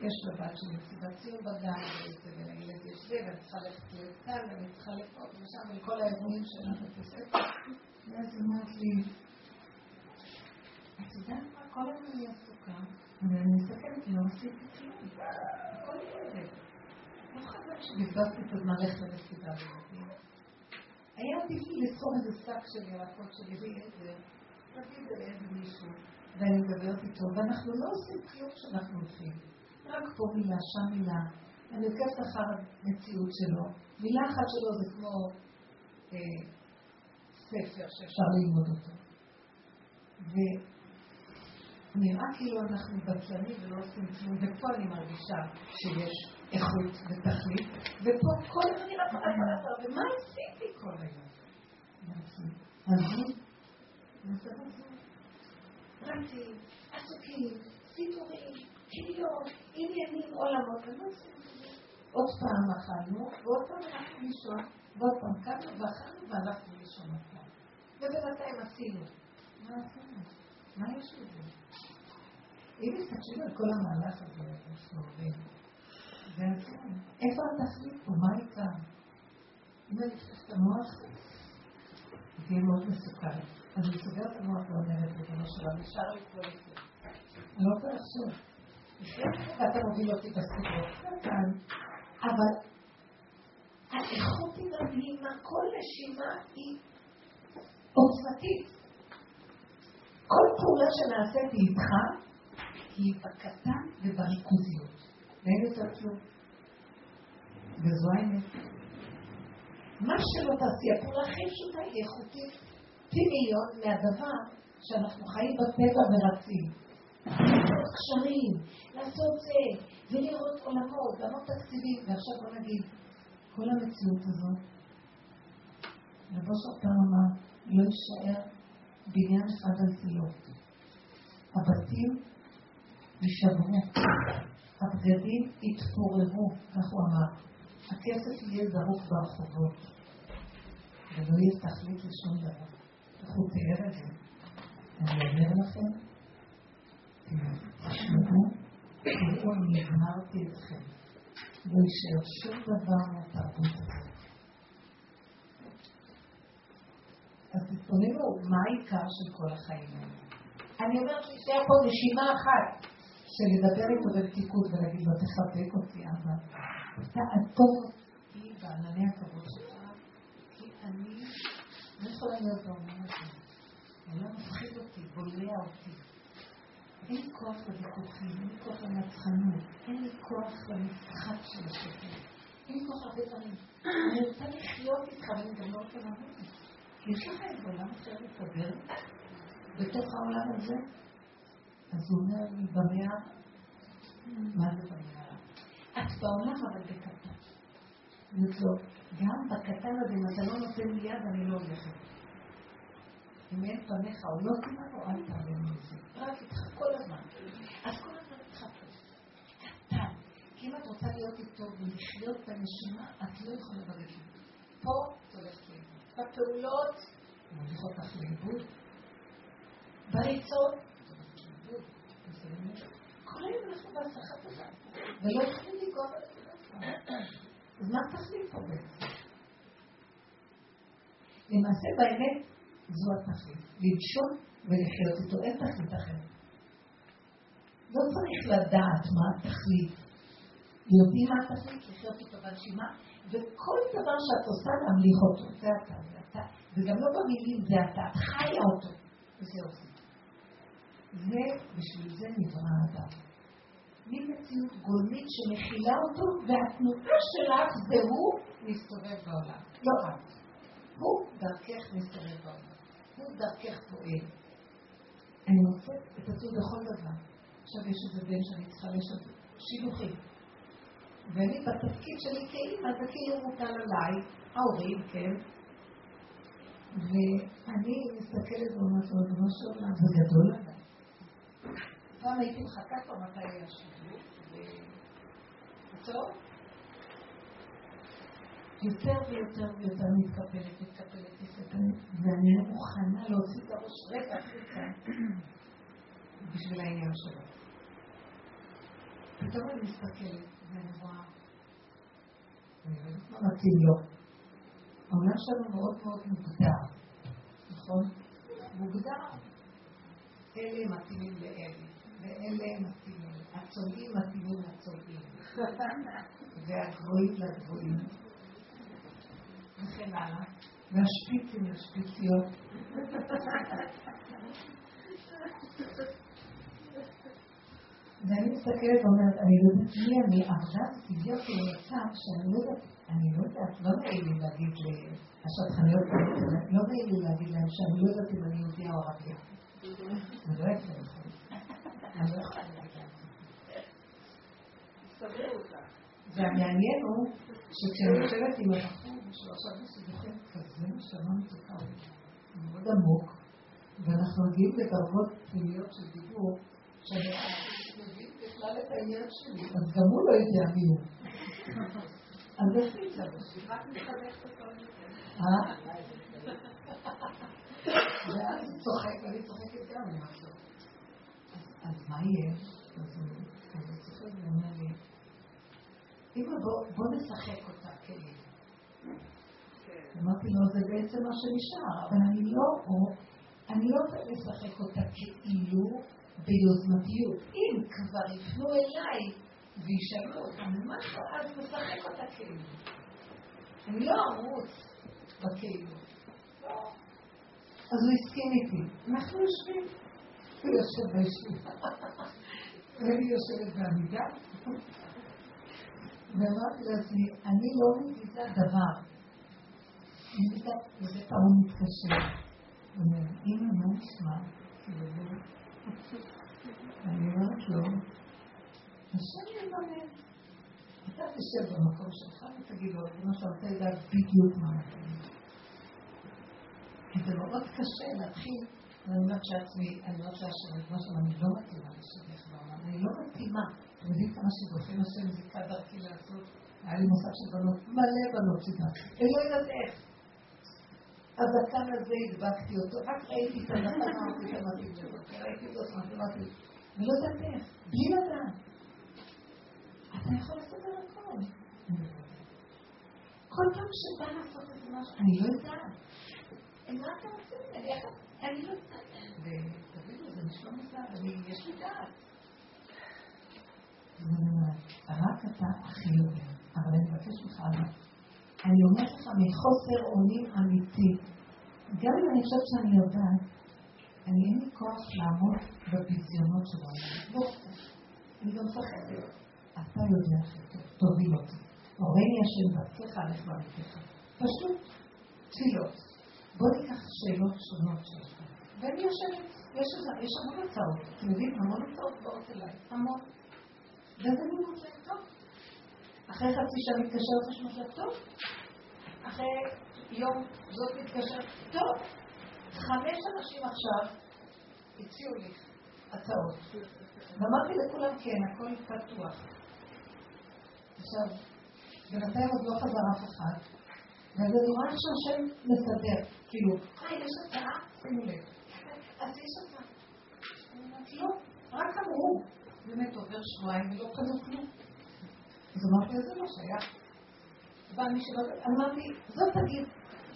יש לבת שלי מסיבת ציון בגן, ולילד יש זה, ואני צריכה ללכת לכאן, ואני צריכה לפה ושם, ולכל האירועים שלנו בספר. ואז היא אמרת לי, את יודעת מה? כל הזמן אני עסוקה, ואני מסתכלת, לא עשיתי כלום. הכל ילד. לא חזק שבזבזתי את הזמן ללכת למסיבה היה עדיף לי לסחור איזה שק של ירקות שלי, ואיזה, תביא את זה לאיזה מישהו. ואני מדברת איתו, ואנחנו לא עושים כלום כשאנחנו הולכים. רק פה מילה, שם מילה. אני עוקבת אחר המציאות שלו. מילה אחת שלו זה כמו אה, ספר שאפשר ללמוד אותו. ונראה כאילו אנחנו בטלנים ולא עושים כלום, ופה אני מרגישה שיש איכות ותכלית, ופה כל הזמן נראה פרק על ומה עשיתי כל היום? אז אני, פרטים, עסוקים, סיפורים, קניות, עניינים, עולמות, עוד פעם אכלנו, ועוד פעם הלכנו לישון, ועוד פעם קמנו ואכלנו והלכנו לישון פעם. ובינתיים עשינו. מה עשינו? מה יש לזה? אם מסתכלים על כל המהלך הזה, אנחנו עובדים. ועשינו. איפה התכלית פה? מה העיקר? אם אני חושבת את המוח, זה יהיה מאוד מסוכן. אני סוגרת את המוח ואומרת, ריבונו שלום, נשאר לפני. אני לא יכולה לחשוב. ואתה מוביל אותי בסיפור קטן, אבל האיכות היא מדהימה, כל נשימה היא עוצמתית. כל פעולה שנעשית איתך היא בקטן ובריכוזיות. ואין יותר כלום. וזו האמת. מה שלא תעשי, הפעולה הכי פשוטה היא איכותית מיליון מהדבר שאנחנו חיים בטבע ורצים. לעשות קשרים, לעשות זה, ולראות עולמות, לעמוד תקציבים, ועכשיו בוא נגיד, כל המציאות הזאת, רבו שלום אמר, לא יישאר בניין אחד על פילות. הבתים יישברו, הבגדים יתפוררו, כך הוא אמר. הכסף יהיה זרוק ברחובות, ולא יהיה תכלית לשום דבר. הוא תיאר את זה? אני אומר לכם, תשמעו, תראו, אני אמרתי אתכם. לא יישאר שום דבר מהתרבות הזאת. אז תתבוננו, מה העיקר של כל החיים האלה? אני אומרת להישאר פה נשימה אחת של לדבר איתו בפתיקות ולהגיד לו, תחבק אותי, אבא. תעטוף אותי בענני הכבוד אני לא יכולה להיות בעולם הזה. העולם מפחיד אותי, בולע אותי. אין לי כוח לוויכוחים, אין לי כוח לנצחנות, אין לי כוח למשחק של השקר, אין לי כוח להרבה דברים. אני רוצה לחיות איתך, ואני גם לא רוצה למות. יש לך איזה עולם אחר לסדר בתוך העולם הזה? אז הוא אומר לי, במאה, מה זה במאה? את בעולם אבל בקטן. אני לו, גם בקטן הזה, אם אתה לא נותן לי יד, אני לא הולכת. אם אין פניך או לא תימנו, אל תעלה מזה. רק איתך כל הזמן. אז כל הזמן איתך. קטן. כי אם את רוצה להיות איתו ולחיות בנשימה, את לא יכולה ברגל. פה את הולכת לאיבוד. בפעולות, מוליך אותך לאיבוד. בריצות, כל היום אנחנו בהצלחה טובה, ולא יכולים לגוע בנקודה אז מה תכלית פה בעצם? למעשה באמת זו התכלית, לנשום ולחיות איתו, אין תכלית אחרת. לא צריך לדעת מה התכלית. יודעים מה התכלית, לחיות איתו בנשימה, וכל דבר שאת עושה להמליך אותו, זה אתה, זה אתה. וגם לא במילים זה אתה, את חיה אותו, וזה עושה. זה, בשביל זה נברא האדם. ממציאות גולמית שמכילה אותו, והתנועה שלך זה הוא מסתובב בעולם, לא את. הוא דרכך מסתובב בעולם. הוא דרכך פועל. אני מוצאת את עצמי בכל דבר. עכשיו יש איזה בן שאני צריכה לשבת, שילוחים. ואני בתפקיד שלי כאימא, זה כאילו מוטל עליי, ההורים, כן? ואני מסתכלת ואומרת לו, ריבונו של זה גדול עליי. פעם הייתי מחכה כבר מתי היה שידור, וטוב. יותר ויותר ויותר מתקפלת, מתקפלת, מתקפלת, ואני לא מוכנה להוציא את הראש רגע החוצה בשביל העניין שלו. פתאום אני מסתכלת ואני רואה, אני לא יודעת מה מתאים לו. העולם שלנו מאוד מאוד מוגדר, נכון? מוגדר. אלה מתאימים לאלה, ואלה מתאימים. הצולעים מתאימים לצולעים, והגבוהים לגבוהים. וכן הלאה, והשפיצים לשפיציות. ואני מסתכלת ואומרת, אני לא יודעת מי אני, עכשיו הגעתי למצב שאני לא יודעת, אני לא יודעת, לא נעים לי להגיד לשטחניות, לא נעים לי להגיד להם שאני לא יודעת אם אני יהודיה או ערבייה. זה לא יפה לכם. אני לא יכולה להגיד להם. והמעניין הוא שכשאני יושבת עם הבחור, שעכשיו בסיבוכים כזה משלמה מתוקה, הוא מאוד עמוק, ואנחנו מגיעים לדרגות פנימיות של דיבור, שאני מבין בכלל את העניין שלי, אז גם הוא לא יודע מי הוא. אז מחנכת אותו אה? ואז הוא צוחק, ואני צוחקת גם, אני. אז מה יהיה? אז הוא צוחק ואומר לי, אמא, בוא נשחק אותה כאילו. אמרתי לו, זה בעצם מה שנשאר, אבל אני לא, אני לא רוצה לשחק אותה כאילו ביוזמתיות. אם כבר יפנו אליי וישאלו אותם משהו, אז נשחק אותה כאילו. אני לא ארוץ בכאילו. לא. אז הוא הסכים איתי. אנחנו יושבים. הוא יושב בישיבה. ואני יושבת בעמידה. ואמרתי לעצמי, אני לא מבינה דבר. ובית ההוא מתקשר. הוא אומר, אמא, מה נשמע? אני אומרת לו, השם יממן. אתה תשב במקום שלך ותגיד לו, כמו שאתה יודע בדיוק מה מתאים. כי זה מאוד קשה להתחיל, אני אומרת שעצמי, אני אומרת שהשם, כמו שאני לא מתאימה לשבח בעולם, אני לא מתאימה. אתם יודעים כמה שגופים השם זיכה דרכי לעשות? היה לי מוסד של בנות, מלא בנות סידרתי, ולא יודעת איך. הזה הדבקתי אותו, רק ראיתי את הזקן, אמרתי את המתאים שלו, ראיתי זאת, אמרתי, ולא יודעת איך, בלי לדעת. אתה יכול לסדר הכל. כל פעם שבא לעשות איזה משהו, אני לא יודעת. מה אתה רוצה? אני לא יודעת. ותבינו, זה נשמע מוזר, יש לי דעת. רק אתה הכי יודע. אבל אני מבקש ממך, אני אומרת לך מחוסר אונים אמיתי, גם אם אני חושבת שאני יודעת, אני אין לי כוח לעמוד בביזיונות של העולם. לא אני גם מפחדת. אתה יודע הכי טוב, תוביל אותי. הורני השם הלך בעמיתך. פשוט תפילות. בואו ניקח שאלות שונות שיש. ואני יושבת, יש המון הצעות. אתם יודעים, המון הצעות באות אליי. המון. ואז אני אומרת טוב. אחרי חצי שעה מתקשרת לשמות טוב. אחרי יום זאת מתקשרת, טוב. חמש אנשים עכשיו הציעו לי הצעות. ואמרתי לכולם כן, הכל פתוח. עכשיו, בינתיים עוד לא חזר אף אחד, ואז אני רואה איך שהשם מסדר, כאילו, היי, יש הצעה? שימו לב. אז יש הצעה. אני אומרת, לא, רק אמרו. באמת עובר שבועיים ולא קנו כלום. אז אמרתי, זה לא שייך. בא מי שבא, אמרתי, זאת תגיד,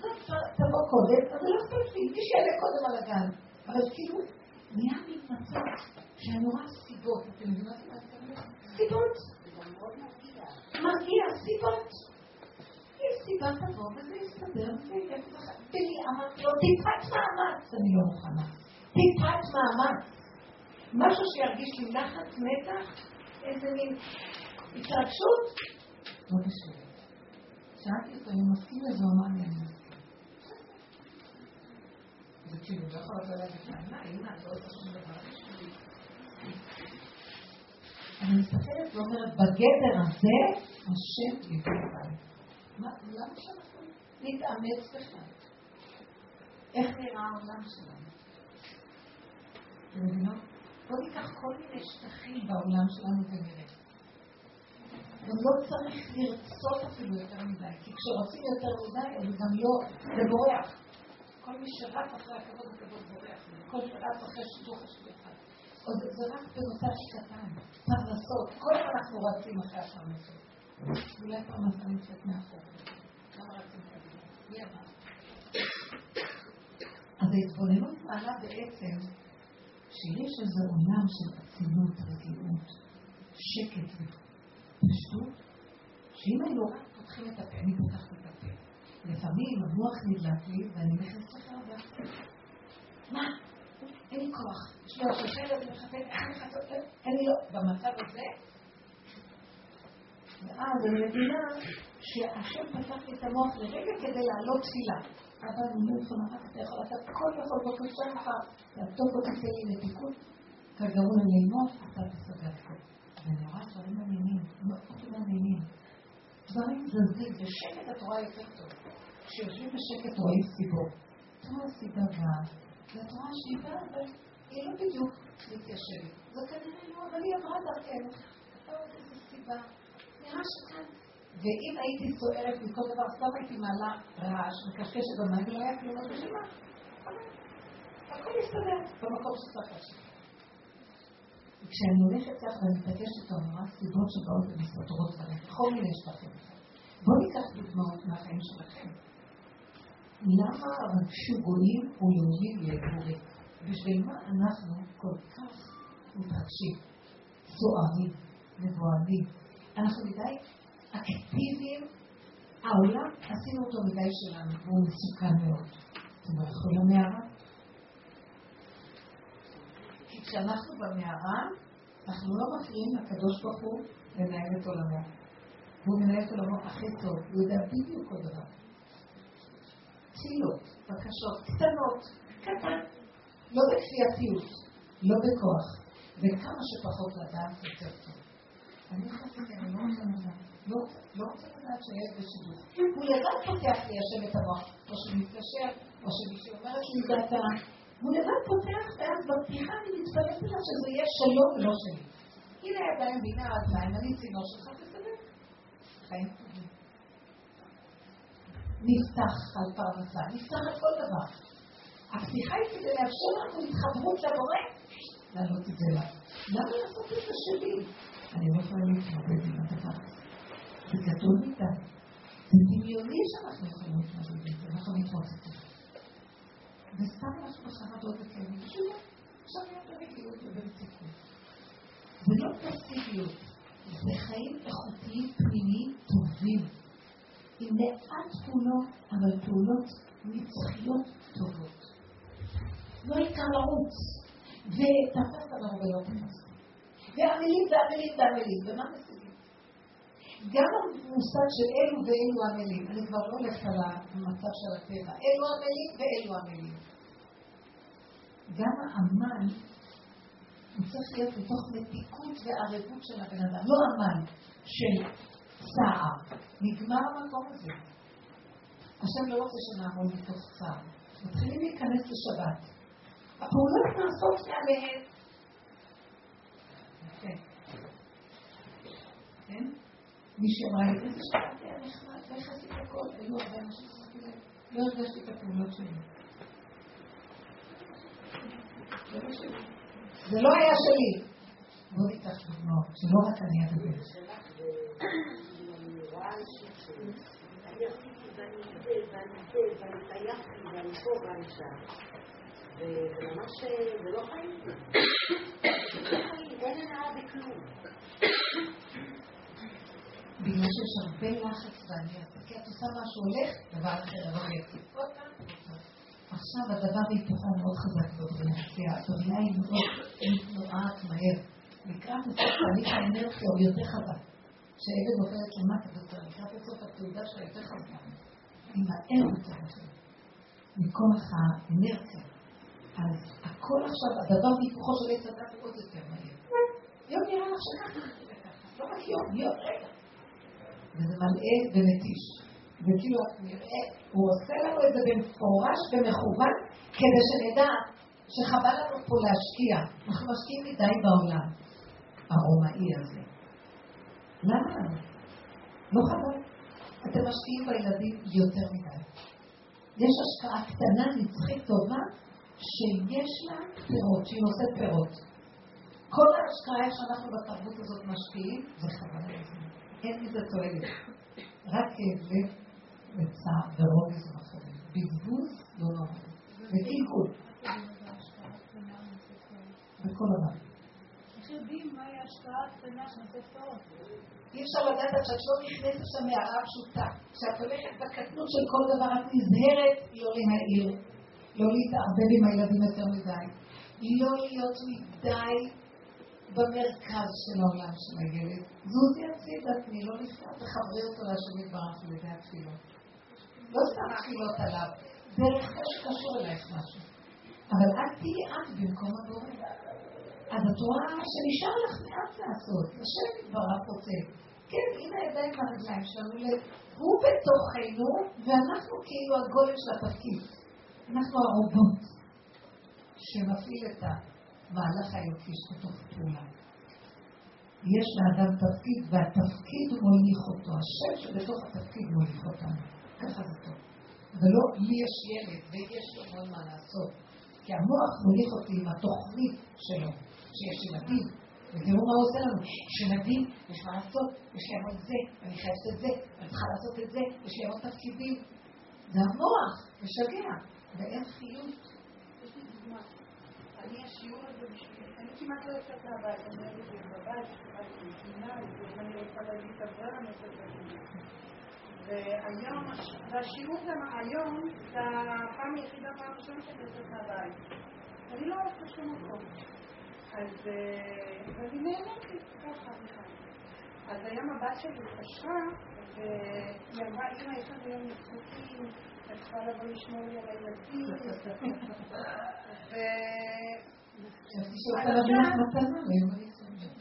זאת תבוא קודם, אבל לא אכפת לי, מי שיעלה קודם על הגן. אבל כאילו, נהיה מתנצל, שאני רואה סיבות, אתם מבינים מה זה אומר? סיבות. מרגיע, סיבות. סיבה תבוא וזה יסתדר, ולי אמרתי לו, טיפת מאמץ, אני לא מוכנה. טיפת מאמץ. משהו שירגיש לי נחת, מתח, איזה מין התרגשות, לא בסדר. שאלתי אותו אם מסכים לזה, הוא אמר לי, אני מסכים. זה כאילו, לא יכול לבוא להגיד טענה, הנה, את לא עושה שום דבר אני מסתכלת ואומרת, בגדר הזה, השם יבוא למה שאנחנו נתאמץ בכלל? איך נראה העולם שלנו? אתם מבינות? בואו ניקח כל מיני שטחים בעולם שלנו ונראה. גם לא צריך לרצות אפילו יותר מדי, כי כשרוצים יותר מדי, אז גם לא, זה בורח. כל מי שרץ אחרי הכבוד הכבוד בורח, כל שרץ אחרי אחד. עוד זה רק בנושא קטן, פרנסות, כל הזמן אנחנו רצים אחרי הפרנסות. אז ההתבוננות מעלה בעצם שיש איזה עולם של אצילות, רגיעות, שקט ופשטות, שאם היינו רק פותחים את הפה, אני פותחת את הפה. לפעמים המוח נדלק לי ואני נכנסת לחרדה. מה? אין לי כוח. יש לי אני מחפש, איך אני מחפש, אין לי לא. במצב הזה, ואז אני מבינה שהשם פתח לי את המוח לרגע כדי לעלות תפילה. אבל אני לא יכולה, רק אתה יכול, אתה כל יכול בבקשה לך, לעטוף אותי כלי לתיקון, כגרוע ללמוד, אתה תסדר הכל. ואני רואה דברים מעניינים, מאוד מעניינים. דברים זזים, בשקט את רואה יותר טוב. כשיושבים בשקט רואים סיבות. את רואה סיבה באה, ואת רואה שהיא באה, אבל היא לא בדיוק מתיישבת. זה כנראה לא, אבל היא עברה דרכנו. אתה רואה איזה סיבה. ואם הייתי סוערת מכל דבר, סתם הייתי מעלה רעש, מקשקשת במים, ולא היה כלום, אז בשביל מה? הכל יסתדר במקום שצריך להשאיר. וכשאני הולכת ככה ואני מתעקשת איתו, אני רואה סיבות שבאות ומסתתרות בהם, בכל מיני שטחים. בואו ניקח דוגמאות מהחיים שלכם. למה רגשו גויים ויהודים יגורים? בשביל מה אנחנו כל כך מתרגשים, סוערים, מבוהלים? אנחנו מדי אקטיביים, העולם, עשינו אותו מדי שלנו, והוא מסוכן מאוד. אתם לא יכולים למערה? כי כשאנחנו במערה, אנחנו לא מפריעים לקדוש ברוך הוא לנהל את עולמו. והוא מנהל את עולמו הכי טוב, הוא יודע בדיוק כל דבר. תפילות, בקשות קטנות, קטן, לא בכפייתיות, לא בכוח, וכמה שפחות לדעת יותר טוב. אני חושבת, אני לא רוצה לדעת, לא, לא רוצה לדעת שהילד בשידוך. הוא לבד פותח לי השם את המוח, או שמתקשר, או שמישהו אומרת לי דעתה, הוא לבד פותח, ואז בפתיחה אני מתפלאת עליו שזה יהיה שלו ולא שלי. הנה הידיים בינה רגליים, אני צינור שלך, תסתדר. חיים טובים. נפתח על פרנסה, נפתח על כל דבר. הפתיחה היא כדי לאפשר לנו התחברות לבורא, לעלות את זה לה. למה לעשות את זה שלי? אני לא יכולה להתמודד עם הדבר הזה. זה גדול מדי. זה דמיוני שאנחנו יכולים להתמודד עם זה, אנחנו מתמודדים. וסתם אנחנו בחרדות וכאלה, בשביל עכשיו נהיה ברגיעות וברציפות. זה לא פסיביות, זה חיים איכותיים פנימיים טובים. עם מעט פעולות, אבל פעולות נצחיות טובות. לא העיקר לרוץ, ותפסת הרבה לא תפסת. ועמלים ועמלים ועמלים, ומה משיגים? גם המושג של אלו ואלו עמלים, אני כבר לא הולכת על המצב של הטבע, אלו עמלים ואלו עמלים. גם העמל הוא צריך להיות מתוך מתיקות וערבות של הבן אדם, לא עמל של צער. נגמר המקום הזה. השם לא רוצה שנעמוד מתוך צער. מתחילים להיכנס לשבת. הפעולות נעשות מעליהן. כן. כן? מישהי אמרה לי, איזה היה נחמד, ואיך עשית הכל? היו הרבה אנשים שאמרתי להם, לא הרגשתי את הפעולות שלי. זה לא היה שלי. בואו ניקח דוגמאות, שלא רק אני אדבר. ואני זה שם. וממש זה לא חיים. אין הנאה בכלום. בגלל שיש הרבה לחץ ואני כי את עושה משהו הולך, דבר אחר לא יציב. עכשיו הדבר היפוכו מאוד חזק בבריאה, הבריאה היא מאוד נוראת מהר. לקראת הסוף תהליך האנרציה הוא יותר חזק. כשהילד עוברת למטה יותר, לקראת הסוף התעודה שלה יותר חזקה. היא מהר יותר מכוח האנרציה. אז הכל עכשיו, הדבר והיפוכו של עץ הדת עוד יותר מהיר. יום נראה לך שככה, לא רק יום, יום, רגע. וזה מלאה ומתיש. וכאילו נראה, הוא עושה לנו את זה במפורש ומכוון, כדי שנדע שחבל לנו פה להשקיע. אנחנו משקיעים מדי בעולם, הרומאי הזה. למה? לא חבל. אתם משקיעים בילדים יותר מדי. יש השקעה קטנה, נצחית, טובה, שיש לה פירות, שהיא נושאת פירות. כל ההשקעה שאנחנו בתרבות הזאת משקיעים, זה. אין מזה תועלת. רק כאב וצער ורוגז ומחרים. בזבוז לא נורא. וקלקול. בכל דבר. איך יודעים מהי ההשקעה הקטנה שנושאת פירות? אי אפשר לדעת שאת לא נכנסת שם מערה פשוטה. כשאת הולכת בקטנות של כל דבר, את נזהרת לא להעיר, לא להתערבב עם הילדים יותר מדי, לא להיות מדי במרכז של העולם של הילד. זוזי הצידה, תני לא לפתוח, תחברי אותו להשם יתברך על ידי התפילות. לא סתם תפילות עליו, זה שקשור אלייך משהו. אבל את תהיי את במקום הבורא. אז את רואה שנשאר לך מעט לעשות, השם יתברך רוצה. כן, הנה הידיים והרגליים שלנו, הוא בתוכנו, ואנחנו כאילו הגולם של התפקיד. אנחנו הרובוט שמפעיל את המהלך האלוקי בתוך פעולה. יש לאדם תפקיד, והתפקיד מוליך אותו. השם שבתוך התפקיד מוליך אותנו. ככה זה טוב. ולא לי יש ילד ויש לו מאוד מה לעשות. כי המוח מוליך אותי עם התוכנית שלו, שיש ילדים. ותראו מה עושה לנו. יש ילדים, יש מה לעשות, יש להם עוד זה, אני חייבת את זה, אני צריכה לעשות את זה, יש להם עוד תפקידים. זה המוח, משגע. ואין חיות. יש לי דוגמה. אני השיעור הזה אני כמעט לא יוצאת מהבית, אני אוהבת להיות בבית, אני רוצה להגיד את הדבר, את והיום, והשיעור גם היום, זה הפעם היחידה, פעם ראשונה שאני יוצאת מהבית. אני לא הולכת לשום מקום. אז אני נהנית ככה בכלל. אז היום הבת שלי התקשרה, והיא אמרה, אמא, יש לנו יום משחקים, את צריכה לבוא לשמור לי על הילדים. ו...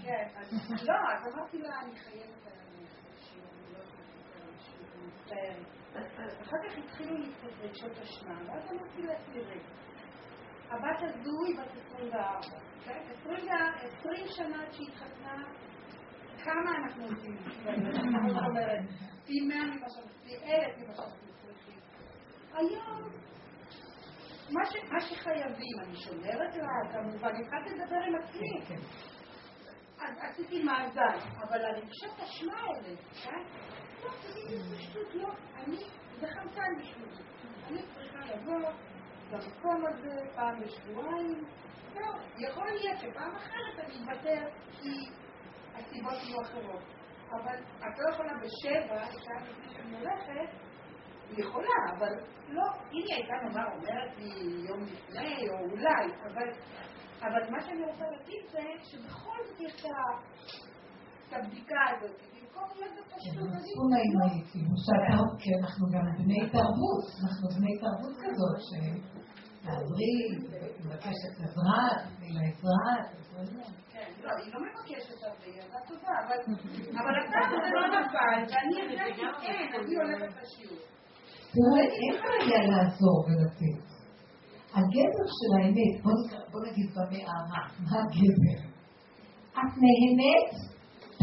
כן, אז לא, אז אמרתי לה, אני חייבת על לא. אחר כך התחילו קצת רגשות אשמה, ואז אמרתי לה, תראי, הבת הזו היא בת 24, כן? 20 שנה שהתחתנה, כמה אנחנו עושים זאת אומרת, פי 100 ממה שאנחנו, פי 1,000 ממה שאנחנו צריכים. היום, מה ש- מה שחייבים, אני שומרת לה, כמובן, התחלתי לדבר עם עצמי. אז עשיתי מאזן, אבל הרגשות אשמה האלה, כן? לא, תגידי, זה שטות, לא. אני, זה חמצן בשבילי. אני צריכה לבוא למקום הזה פעם בשבועיים. לא, יכול להיות שפעם אחרת אני אוותר כי הסיבות יהיו אחרות. אבל את לא יכולה בשבע, שעה לפני שאני הולכת, יכולה, אבל לא, אם היא הייתה נאמר אומרת לי יום לפני, או אולי, אבל, אבל מה שאני רוצה להגיד זה שבכל זאת יש את הבדיקה הזאת, היא- מצפון האימהי, כאילו, כי אנחנו גם בני תרבות, אנחנו בני תרבות כזאת, שלהבריא, מבקשת עזרה, תתני לה עזרה, כן, לא, היא לא מבקשת הרבה, היא ילדה טובה, אבל אבל הפעם זה לא נפל, ואני הרגשתי, כן, אני הולכת לשיעור. תראה, אין בעיה לעזור ולתת. הגבר של האמת, בוא נגיד במערה, מה הגבר? את נהנית,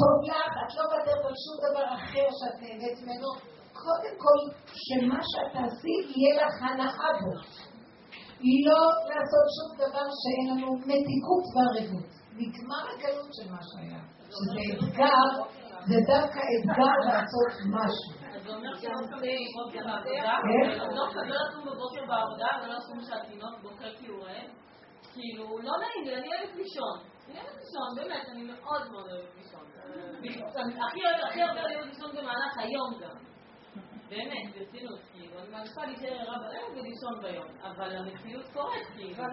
טוב לך, את לא בדרך על שום דבר אחר שאת נהנית ממנו. קודם כל, שמה שאת תעשי, יהיה לך הנאה בו. לא לעשות שום דבר שאין לנו מתיקות וערבות. נגמר הגלות של מה שהיה. שזה אתגר, זה דווקא אתגר לעשות משהו. זה אומר שלא קמים בבוקר בעבודה, איך? לא לא לקום בבוקר בעבודה ולא לקום שהתינוק בוכה כי הוא רעב. כאילו, לא נעים לי, אני אוהבת לישון. אני אוהבת לישון, באמת, אני מאוד מאוד אוהבת לישון. הכי הרבה אני אוהבת לישון במהלך היום גם. באמת, ברצינות, כאילו, אני מעדיפה להישאר ערה בלילה ולישון ביום. אבל המציאות קורית, כאילו.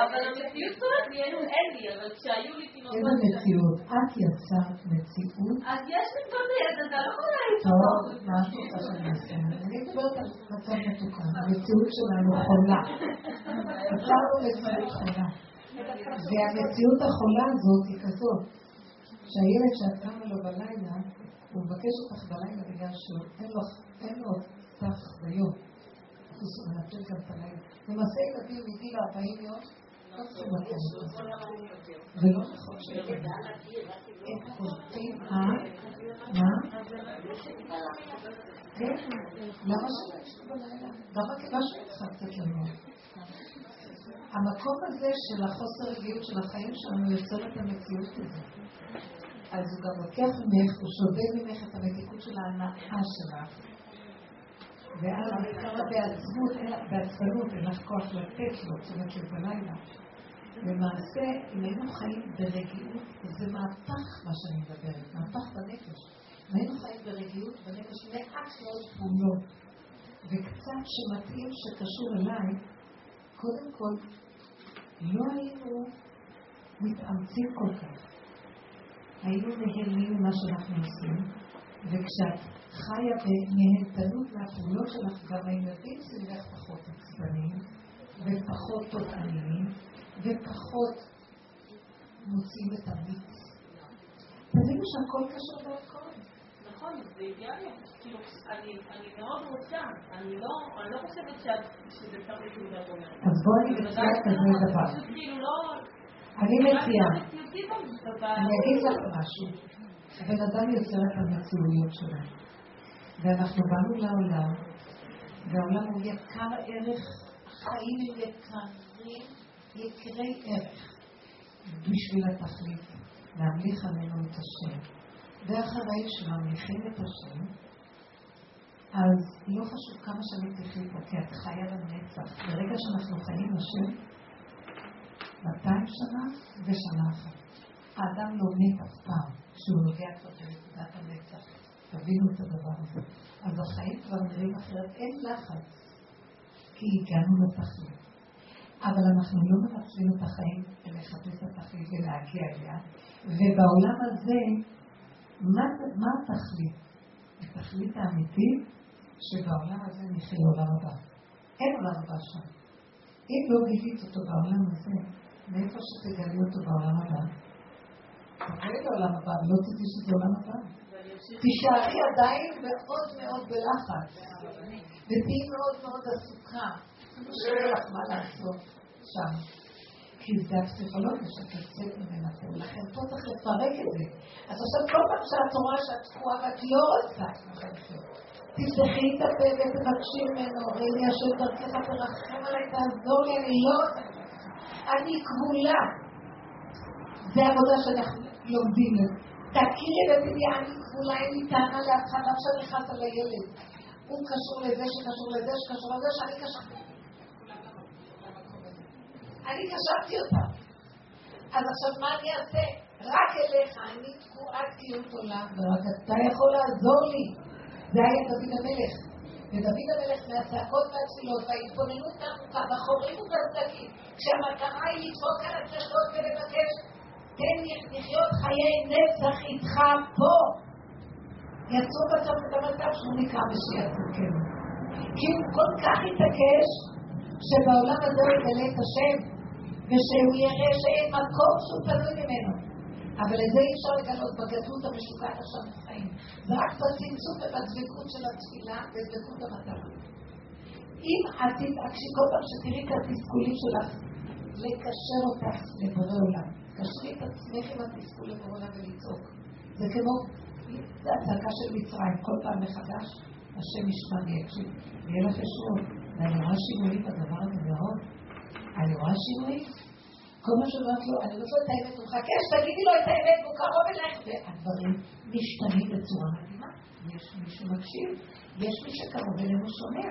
אבל המציאות קורית לי, אין- אין לי, אבל כשהיו לי תינוקות... איזה מציאות? את יצרת מציאות? אז יש לי כבר הילד, אתה לא יכול להעיף טוב. מה את רוצה שאני אעשה? אני מדברת על מצב מתוקן, המציאות שלנו חולה. יצרנו מציאות חולה. והמציאות החולה הזאת היא כזאת, שהילד שאת קמה לו בלילה, הוא מבקש אותך בלילה בגלל שאין לו, אין לו אותך ביום. מנצל גם את הלילה. למעשה ילדים מגיל 40 יום, לא צריכים לקום אותו. ולא נכון שילדים. הם קולטים, אה? מה? כן, למה שלא בלילה? למה כדאי שלך? המקום הזה של החוסר רגיעות של החיים שלנו יוצר את המציאות הזאת. אז הוא גם לוקח ממך, הוא שודד ממך את המתיקות של ההנאה שלך. ואז לך- בעצבנות, אין לך כוח לתת לו תשומת לב בלילה. למעשה, אם היינו חיים ברגיעות, זה מהפך מה שאני מדברת, מהפך בנפש. אם היינו חיים ברגיעות בנפש, מעט מאוד פעולות, וקצת שמתאים שקשור אליי, קודם כל, לא היינו מתאמצים כל כך. היינו נהנים ממה שאנחנו עושים, וכשאת חיה בנהנתנות מהפעולות שלך, גם הילדים סביבך פחות עצבניים, ופחות תותעניים, ופחות מוצאים את המיץ. תבינו שהכל קשור בהכל. נכון, זה אידיאלי. כאילו, אני מאוד רוצה, אני לא לא חושבת שזה כאילו שאת אומרת. אז בואי אני מציעה כזה דבר. פשוט כאילו לא... אני מציעה, אני אגיד לך משהו. הבן אדם יוצר את המציאויות שלו. ואנחנו באנו לעולם, והעולם הוא יקר ערך, החיים הם יקרים, יקרי ערך, בשביל התכלית, להמליך עלינו את השם. ואחרי שממליכים את השם, אז לא חשוב כמה שנים תחי פה, כי את חיה לנצח. ברגע שאנחנו חיים השם, 200 שנה ושנה אחת. האדם לא מת אף פעם כשהוא נוגע כבר בנקודת הנצח. תבינו את הדבר הזה. אז החיים כבר נראים אחרת, אין לחץ, כי הגענו לתכלית. אבל אנחנו לא מנצלים את החיים, ולחפש את התכלית ולהגיע אליה. ובעולם הזה, מה, מה התכלית? התכלית האמיתית שבעולם הזה נחיה לעולם הבא. אין עולם הבא שם. אם לא גילית אותו בעולם הזה, מאיפה שתגלי אותו בעולם הבא? תגלי לעולם הבא, ולא תדעי שזה עולם הבא. תישארי עדיין מאוד מאוד בלחץ, ותהיי מאוד מאוד עסוקה, שאין לך מה לעשות שם. כי זה הפסיכולוגיה שאת יוצאת ממנה פה, לכן פה צריך לפרק את זה. אז עכשיו כל פעם שאת רואה שאת תקועה ואת לא רוצה את תפתחי את הפה ותבקשי ממנו, ראי השם דרכך תרחם עליי, תעזור לי, אני לא רוצה אני כבולה. זה עבודה שאנחנו לומדים. תכירי אני כבולה, אין לי טענה לאף אחד, עכשיו נכנס על הילד. הוא קשור לזה שקשור לזה שקשור לזה שאני קשרתי. אני קשרתי אותה. אז עכשיו מה אני אעשה? רק אליך, אני תקועת קיום עולם, ורק אתה יכול לעזור לי. זה היה דוד המלך. ודוד המלך מהצעקות והתפילות וההתבוננות העמוקה בחורים ובסדקים, כשהמטרה היא לדפוק על הצלחות ולבקש, תן לי לחיות חיי נצח איתך פה. יצרו בסוף את המצב שהוא נקרא משיח צדקנו. כי הוא כל כך התעקש, שבעולם הזה הוא יגלה את השם, ושהוא יראה שאין מקום שהוא פנוי ממנו. אבל את אי אפשר לגלות בגדלות המשוגעת עכשיו בחיים. זה רק בצמצום ובדבקות של התפילה ובדבקות המטרה. אם את תתעקשי כל פעם שתראי את התסכולים שלך, לקשר אותך לבורא עולם. קשרי את עצמך עם התסכול עולם ולצעוק. זה כמו, הצעקה של מצרים, כל פעם מחדש, השם ישמע לי, יקשיב, ויהיה לך ישועות. ואני רואה שינויים בדבר הזה מאוד. אני רואה שינויים. כל מה שאומרת לו, אני רוצה את האמת, הוא מחכה שתגידי לו את האמת, והוא קרוב אלייך, והדברים משתנים בצורה מדהימה. יש מי שמקשיב, יש מי שקרוב אלינו שומע.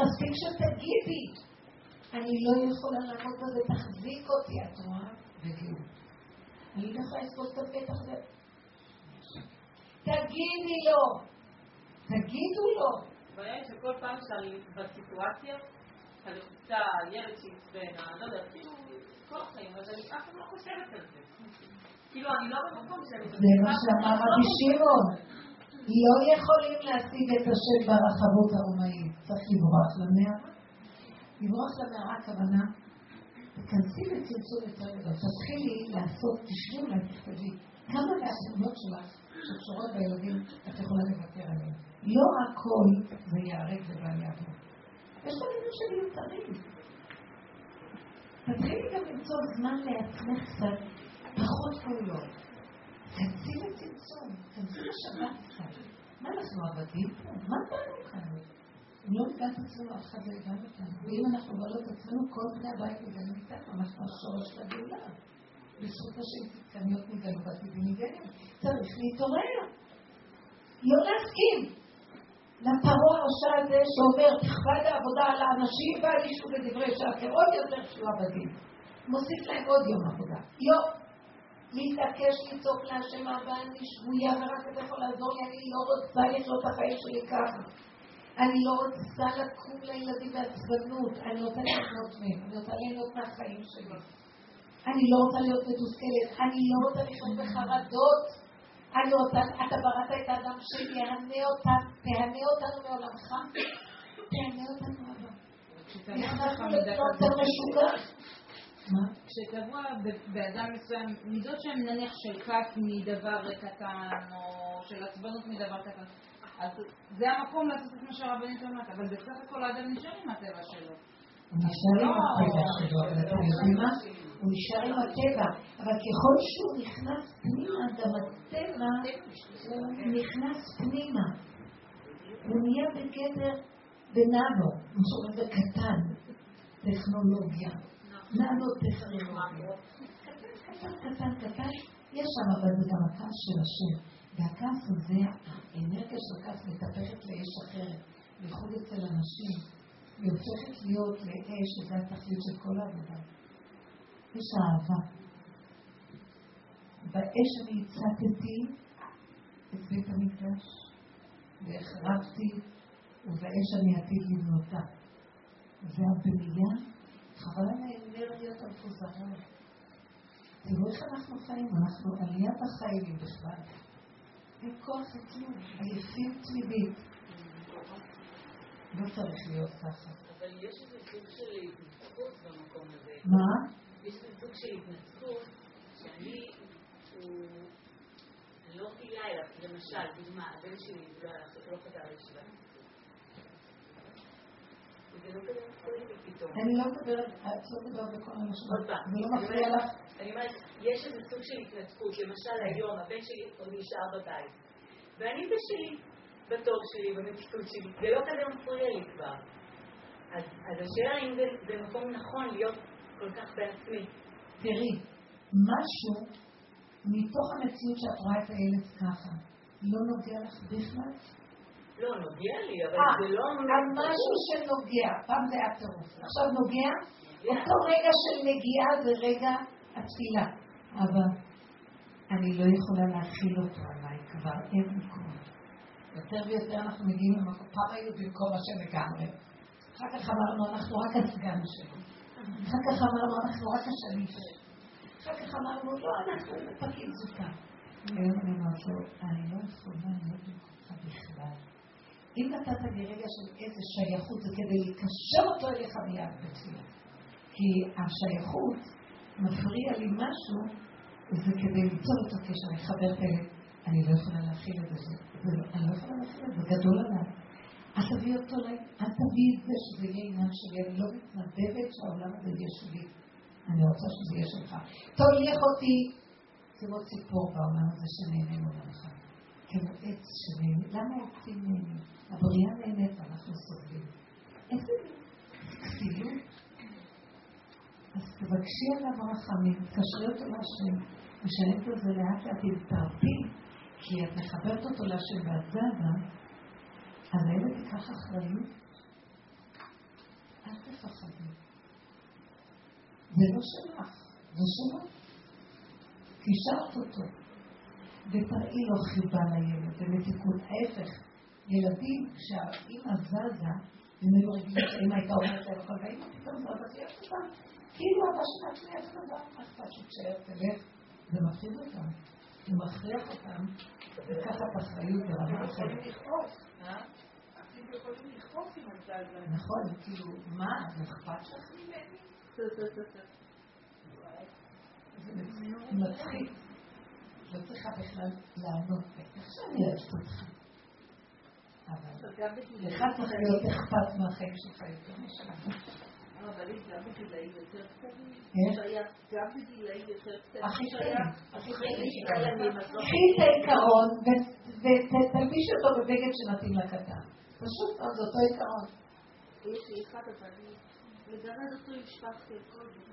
מספיק שתגידי, אני לא יכולה לעמוד בזה, תחזיק אותי, את רואה? וגאות. אני לא יכולה לסבול את הפתח הזה. תגידי לו, תגידו לו. הבעיה שכל פעם שאני בסיטואציה, הלחיצה, ילד שעצבן, לא יודעת, כאילו, כל החיים, אז אני אף פעם לא חושבת על זה. כאילו, אני לא במקום שאני... זה מה שאמר רבי שמעון. לא יכולים להשיג את השם ברחבות הרומאים. צריך לברוח למערה. לברוח למערה הכוונה, תכנסי לצמצום יותר גדול. תתחילי לעשות, אולי, תכתבי. כמה מהתמונות שלך שקשורות בילדים, את יכולה לוותר עליהן. לא הכל זה ייהרג ובל יעבור. יש דברים שמיותרים. תתחילי גם למצוא זמן לעצמך קצת, פחות פעולות. תנסי לצמצום, תנסי לשבת קצת. מה אנחנו עבדים פה? מה באנו כאן? אם לא את עצמנו, אחד לא יגע אותנו. ואם אנחנו בעלות את עצמנו, כל בני הבית מגנים איתנו, אנחנו השורש של הגאולה. בזכות השם צדקניות נגלו בעתידים נגלים. צריך להתעורר. לא להסכים. לפרעה הרשע הזה שאומר, תכבד העבודה על האנשים ואל ישבו בדברי שקר, עוד יותר שהוא עבדים. מוסיף להם עוד יום עבודה. לא. להתעקש לצעוק להשם אבא, אני שבויה ורק אתה יכול לעזור לי, אני לא רוצה לחיות את החיים שלי ככה. אני לא רוצה לקום לילדים בעצבנות, אני רוצה לחיות מהם, אני רוצה ליהנות מהחיים שלי. אני לא רוצה להיות מתוסכלת, אני לא רוצה לחיות בחרדות. אני רוצה, אתה בראת את האדם שיהנה אותנו, תהנה אותנו מעולמך, תהנה אותנו אבא. נכנסנו לפלונטר משוגע. כשטבוע באדם מסוים מידות שהן נניח של כת מדבר קטן, או של עצבנות מדבר קטן, אז זה המקום לעשות את מה שהרבנית אומרת, אבל בסך הכל האדם נשאר עם הטבע שלו. הוא נשאר עם הטבע שלו, אבל אתם יודעים מה? הוא נשאר עם הטבע, אבל ככל שהוא נכנס פנימה, גם הטבע נכנס פנימה. הוא נהיה בגדר בננו, משהו זה קטן, טכנולוגיה, ננו טכנולוגיה. קטן, קטן, קטן, יש שם אבל גם הכעס של השם. והכעס הזה, האנרגיה של הכעס מתהפכת לאש אחרת, בייחוד אצל אנשים. היא הופכת להיות לאש, שזה התכלית של כל העבודה. יש אהבה. באש אני הצטתי את בית המקדש, והחרבתי, ובאש אני עתיד לבנותה. והבנייה, חבל על האנרגיות המפוזרות. תראו איך אנחנו חיים, אנחנו עליית החיים בכלל. אין כוח לכלום, עייפים תמידים. לא צריך להיות ככה. אבל יש איזה סוג של התנצחות במקום הזה. מה? יש איזה סוג של התנצחות שאני, הוא... לא רגילה אליו, למשל, דוגמה, הבן שלי לא לא חזר לישיבה. זה לא כזה מפריע לי פתאום. אני לא מדברת, את לא מדברת בכל פעם. זה לא אני מפריע לך? אני אומרת, יש איזה סוג של התנתקות. למשל, היום הבן שלי נשאר בבית. ואני בשלי, בטוב שלי, במתיקות שלי. זה לא כזה מפריע לי כבר. אז אז השאלה אם זה מקום נכון להיות כל כך בעצמי. תראי, משהו מתוך המציאות שאת רואה את הילד ככה, לא נוגע לך בכלל? לא, נוגע לי, אבל אה, זה לא... על משהו שנוגע, פעם זה היה טירוף, עכשיו נוגע, אותו רגע של נגיעה זה רגע התפילה, אבל אני לא יכולה להכיל אותו עליי, כבר אין כוח. יותר ויותר אנחנו מגיעים למקום, פעם היינו במקום השם לגמרי, אחר כך אמרנו אנחנו רק הסגן שלו, אחר כך אמרנו אנחנו רק השליט שלו, אחר כך אמרנו לא, אנחנו פקיד זוטה. היום אני אומרת לו, אני לא יכולה להיות במקומך בכלל. אם נתת לי רגע של איזה שייכות, זה כדי לקשר אותו אליך מיד בתפילה. כי השייכות מפריע לי משהו, זה כדי ליצור איתו קשר, לחבר את הילד. אני לא יכולה להכיל את זה, זה לא- אני לא יכולה להכיל את זה, זה גדול עליי. אל תביא אותו, ל- אל תביא את זה שזה יהיה עניין שלי, אני לא מתנדבת שהעולם הזה יהיה שלי. אני רוצה שזה יהיה שלך. תוליך אותי כמו ציפור בעולם הזה שנהנה מעולמך. כמו עץ שנהנה. למה העצים נהנים? הבריאה נהנית ואנחנו סובלים. איזה כפילות. אז תבקשי עליו רחמים, תקשרי אותו להשם, משלמת את זה לאט לאט, אם תרפי, כי את מחברת אותו להשם ואת זזה, אז הילד ייקח אחריות. אל תפחדי. זה לא שלך, זה שלו. קישרת אותו. ותראי לו חיבה לילד, ומתיקות. ההפך, ילדים, כשהאימא זזה, הם היו רגילים שהאימא הייתה אומרת להם הכל, והאימא פתאום זזה, אוהבת אותם. כאילו אבא שלה שני אף דבר, מה אכפת שתשאר, תלך. זה מפחיד אותם. זה מכריח אותם לקחת אחריות ברמה אחרת. את זזה. נכון, כאילו, מה, זה אכפת לך ממני? זה מצחיק. לא צריכה בכלל לענות, איך שאני אוהבת אותך. אבל לך צריך להיות אכפת מהחיים שלך יותר משלך. אבל אם גם בגילאים יותר קטנים? שהיה גם בגילאים יותר קטנים, קחי את העיקרון ותלביש אותו בבגד שמתאים לקטן. פשוט מאוד, אותו עיקרון. יש לי אחד, אבל אני מגרד אותו עם שפכטל כל הזמן.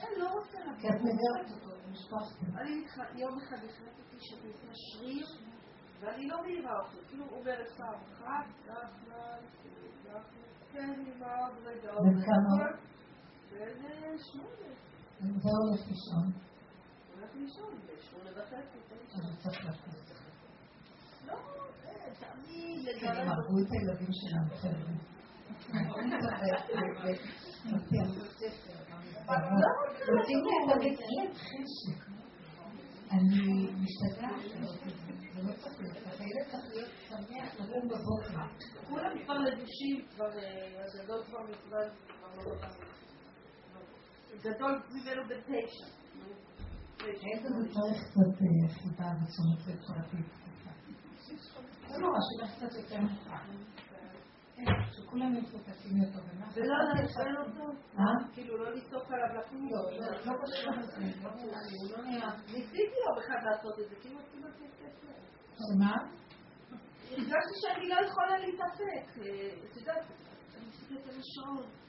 אני לא רוצה כי את מגרת אותו, משפחת. אני התח- יום אחד החלטתי שאני עושה שריר, ואני לא מעירה אותו. כאילו אומרת פעם אחת, נחמן, נחמן, כן, אמא, רגע, בן כמה? בן אה, שמונה. זה הולך לישון, הולך לישון, בשמונה וחצי, תשע. אז הוא צריך לקום. לא, אה, תמיד כי הם לגרד הרגו את הילדים שלנו, חבר'ה. אין להם חשק. אני משתגעת. זה לא צריך להיות ככה. צריך להיות שמח, לקום בבוקר. כולם כבר לבושים, כבר, הגדול כבר מזמן, כבר לא בבית. גדול ממנו בן תשע. איזה זה צריך קצת חיבה ותשומת לב פרטית. לא נורא, שילך קצת יותר מאוחר. שכולם יותר. ומה ולא אכפת לך? לעצבן אותו? מה? כאילו לא לצעוק עליו לקום? לא, לא, לא קשור לזה, לא לי, הוא לא. ניסיתי יום אחד לעשות את זה, כאילו כמעט יצא שמה? הרגשתי שאני לא יכולה להתאפק. אה, את יודעת, אני מסתכלת על השעון.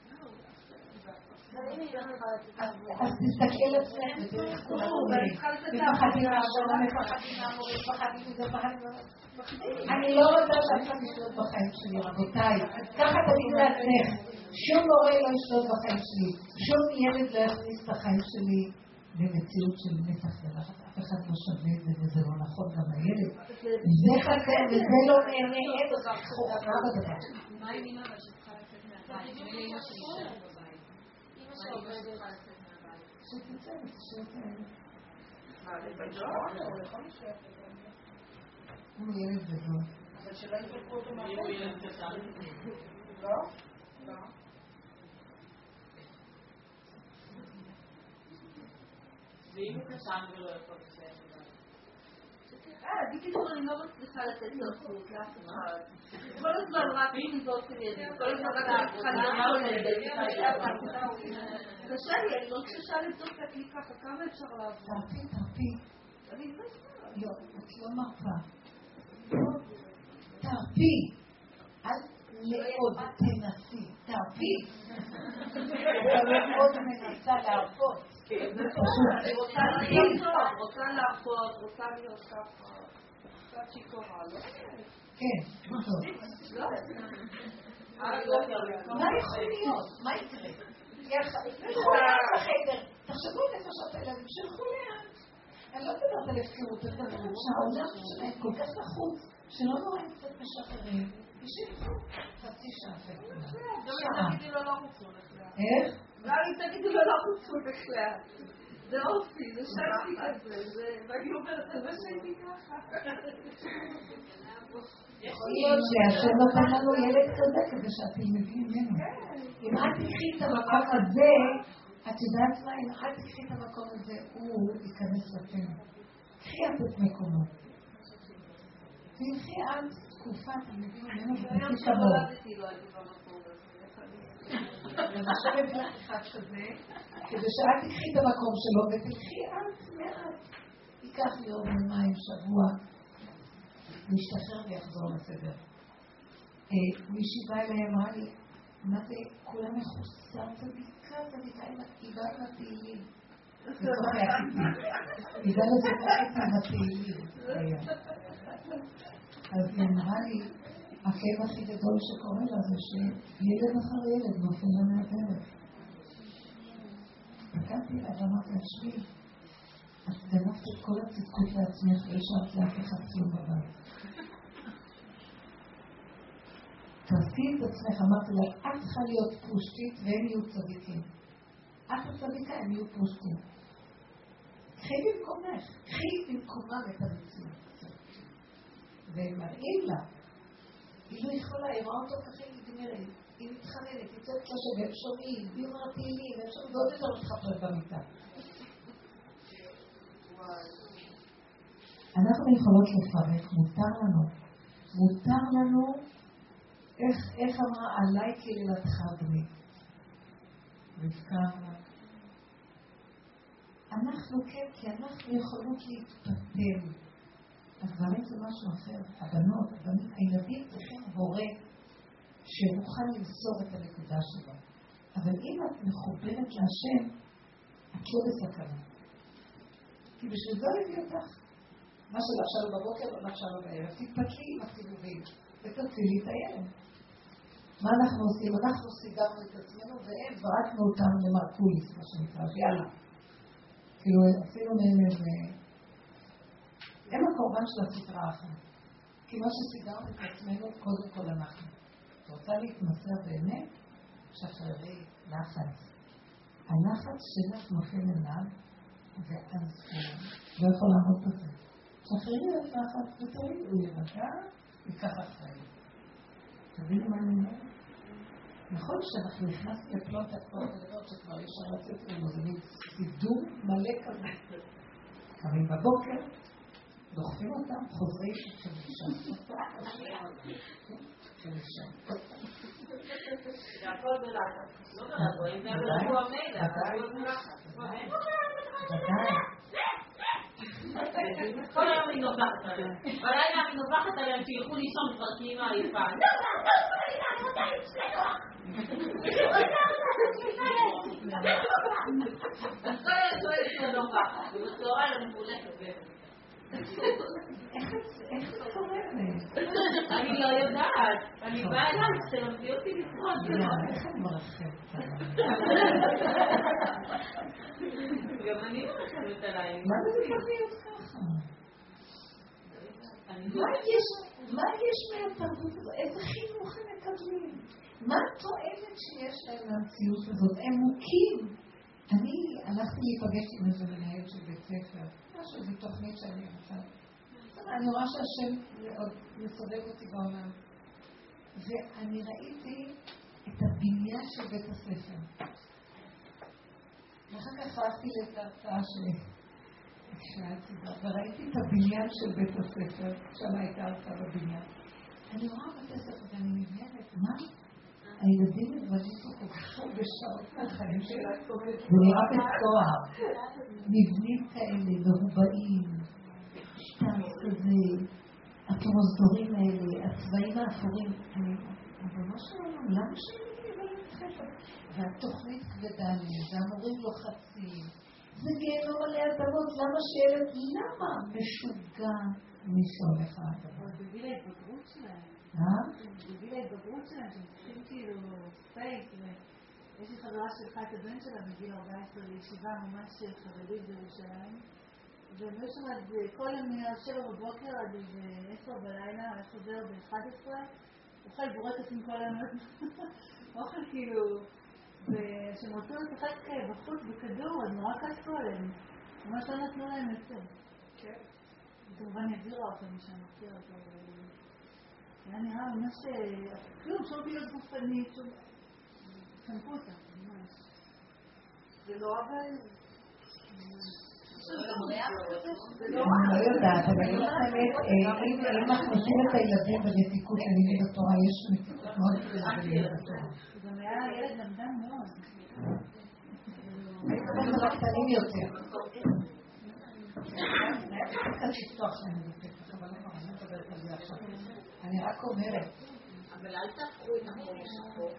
אז תסתכלי על עצמך. אני לא רוצה שאף אחד ישלוט בחיים שלי, רבותיי. ככה תגידו לעצמך. שום מורה לא ישלוט בחיים שלי. שום ילד לא יכניס את החיים שלי למציאות של מתח ולחץ. אף אחד לא שווה את זה, וזה לא נכון גם לילד. זה חסר וזה לא נהנה, אין חוכמה בדבר. מה עם אמא שצריכה לצאת מהבית? הוא יכול להישאר בגן. הוא ילד גדול. אבל שלא יזרקו אותו אם הוא מהחיים. ילד קטן. לא? לא. ואם הוא קטן ולא יכול להישאר בבית? אה, בקיצור, אני לא מצליחה לתת סמכות לאף אחד. כל הזמן רק מסיבות עניינים, כל הזמן רק אני צריכה להיות קשה לי, אני לא קשה לבדוק את הכלי ככה, כמה אפשר לעבוד? תרפי, תרפי. אני לא. לא, את לא מרפה. תרפי. אל מאוד תנסי. אתה מאוד מנסה להרפות. אני רוצה לחזור, רוצה להרפות, רוצה להיות ככה. קצת שיכורה, לא? כן, טוב. לא. מה יכול להיות? מה יקרה? לחדר. תחשבו על נפשות הילדים, שילכו לאט. אני לא מדברת על הפקרות, אני מדברת שהעולם שלהם כל כך לחוץ, שלא נורא קצת משחררים, חצי שעה שעה. לא. איך? גם אם תגידי לו לא רוצו בכלל. זה אופי, זה שקי כזה, זה- ואני אומרת, זה מה שהייתי ככה. יכול להיות שהשם נותן לנו ילד כזה כדי שאת תלמדי ממנו. אם את תקחי את המקום הזה, את יודעת מה, אם את תקחי את המקום הזה, הוא ייכנס לפה. קחי את את מקומו. תלכי עד תקופה, תלמדי ממנו היום ותלכי כמוהו. שנולדתי לא הייתי במקום הזה. איך אני- אז עכשיו הביא לך אחד כזה, כדי שאת תקחי את המקום שלו ותלכי עד מעט. ייקח לי עוד יומיים, שבוע, להשתחרר ויחזור לסדר. אה, מישהי באה אליי, אמרה לי, מה זה, כולה מחוסר צדיקה, צדיקה, עם התהילים. באה לשוחח איתי עם התהילים. אז אמרה לי, הכאב הכי גדול שקורה לה זה שילד אחר ילד נופל לה מהדרך. הסתכלתי עליו ואמרתי לה, שבי, את גנבת את כל הצדקות לעצמך ולא השארת לאף אחד כלום בבית. תעשי את עצמך, אמרתי לה, את צריכה להיות פושטית והם יהיו צדיקים. את הצדיקה, הם יהיו פושטים. קחי במקומך, קחי במקומם את המציאות. ומראים לה, היא לא יכולה, היא רואה אותו ככה היא נגמרת, היא מתחננת, היא צועקת לשם, והם שומעים, והיא אומרת תהילים, והם שומעים, ועוד יותר מתחפרת במיטה. אנחנו יכולות לפרק, מותר לנו. מותר לנו, איך, איך אמרה עליי קללתך בני? רבקה אנחנו כן, כי אנחנו יכולות להתפתל. הגברים זה משהו אחר, הבנות, הבנים, הילדים צריכים הורה שמוכן למסור את הנקודה שלו. אבל אם את מחוברת להשם, את לא בסכנה. כי בשביל זה הביא אותך. מה שלא עכשיו בבוקר, לא עכשיו בערב. תתפתלי עם הסיבובים ותצילי את הילד. מה אנחנו עושים? אנחנו סידרנו את עצמנו והם זרקנו אותם למרקוליס, מה שנקרא, ויאללה. כאילו, עשינו מהם איזה... הם הקורבן של הסדרה האחת. כי מה שסידרנו את עצמנו, קודם כל אנחנו. את רוצה להתמסר באמת? שחררי לחץ. הלחץ שלך נופל אליו, ואז הוא לא יכול לעמוד בזה. שחררי את לחץ ותראי, הוא יירגע, ייקח אחריות. תבינו מה אני אומרת? נכון שאנחנו נכנסנו לפלוט הפלוט הגדול שכבר יש לצאת ממנו, זה מין סידור מלא כזה. קמים בבוקר, דוחפים אותם, חוזרים, בלחץ. ודאי. כל היום היא נובחת עליהם. בלילה היא נובחת עליהם שילכו לישון כבר כי אימא עייפה. כל היום צועקת לה נובחת, ובצהריים אני מפולקת. איך? אני לא יודעת. אני באה אליו, תלמדי אותי לשרוד. איך אני מרחבת עליהם? גם אני מרחבת עליי. מה זה צריך להיות ככה? אני לא מה יש, מה יש מהתרבות הזאת? איזה חינוך הם מקבלים? מה התועלת שיש להם מהמציאות הזאת? הם מוכים. אני הלכתי להיפגש עם איזה מנהל של בית ספר, משהו, זו תוכנית שאני רוצה. אני רואה שהשם עוד מסובב אותי בעולם. ואני ראיתי את הבניין של בית הספר. ואחר כך הלכתי לתרצאה שלי, וראיתי את הבניין של בית הספר, שם הייתה הרצאה בבניין. אני רואה בית הספר ואני נבהלת, מה? הילדים מבלים פה כל כך הרבה שעות מהחיים שלהם, זה נראה בצוהר. מבנים כאלה, מרובעים, שטנץ כזה, הפרוזדורים האלה, הצבעים האפורים. ריבונו של עולם, למה שאני אביא ספר? והתוכנית כבדה לי, והמורים לוחצים. זה גיהנום עלי אדמות, למה שילד, למה? משוגע מי שהולך לאדמות. זה ההתבגרות שלהם. אה? זה שהם צריכים כאילו space. יש לי חברה שלקחה את הבן שלה בגיל 14 לישיבה ממש חרדית בירושלים. והם היו שם כל יום מ-7 בבוקר עד איזה 10 בלילה, היה חוזר ב-11. אוכל בורקס עם כל היום, אוכל כאילו, וכשהם רצו לשחק בחוץ בכדור, אז נורא כעסו עליהם. ממש לא נתנו להם לצאת. כן. כמובן העבירה אותם משם, מכיר אותו. היה נראה ממש, כלום, שום פעילות גופנית, שום... חנקו אותם, ממש. זה נורא בעיה. אני לא יודעת, אבל אני אומרת, אם מכניסים את הילדים בנתיקות ללימוד התורה, יש נתיקות מאוד גדולה בלימוד התורה. גם היה ילד למדן מאוד. הייתי אומרת על הקטנים יותר. אני רק אומרת. אבל אל תהפכו את הכל לשחור.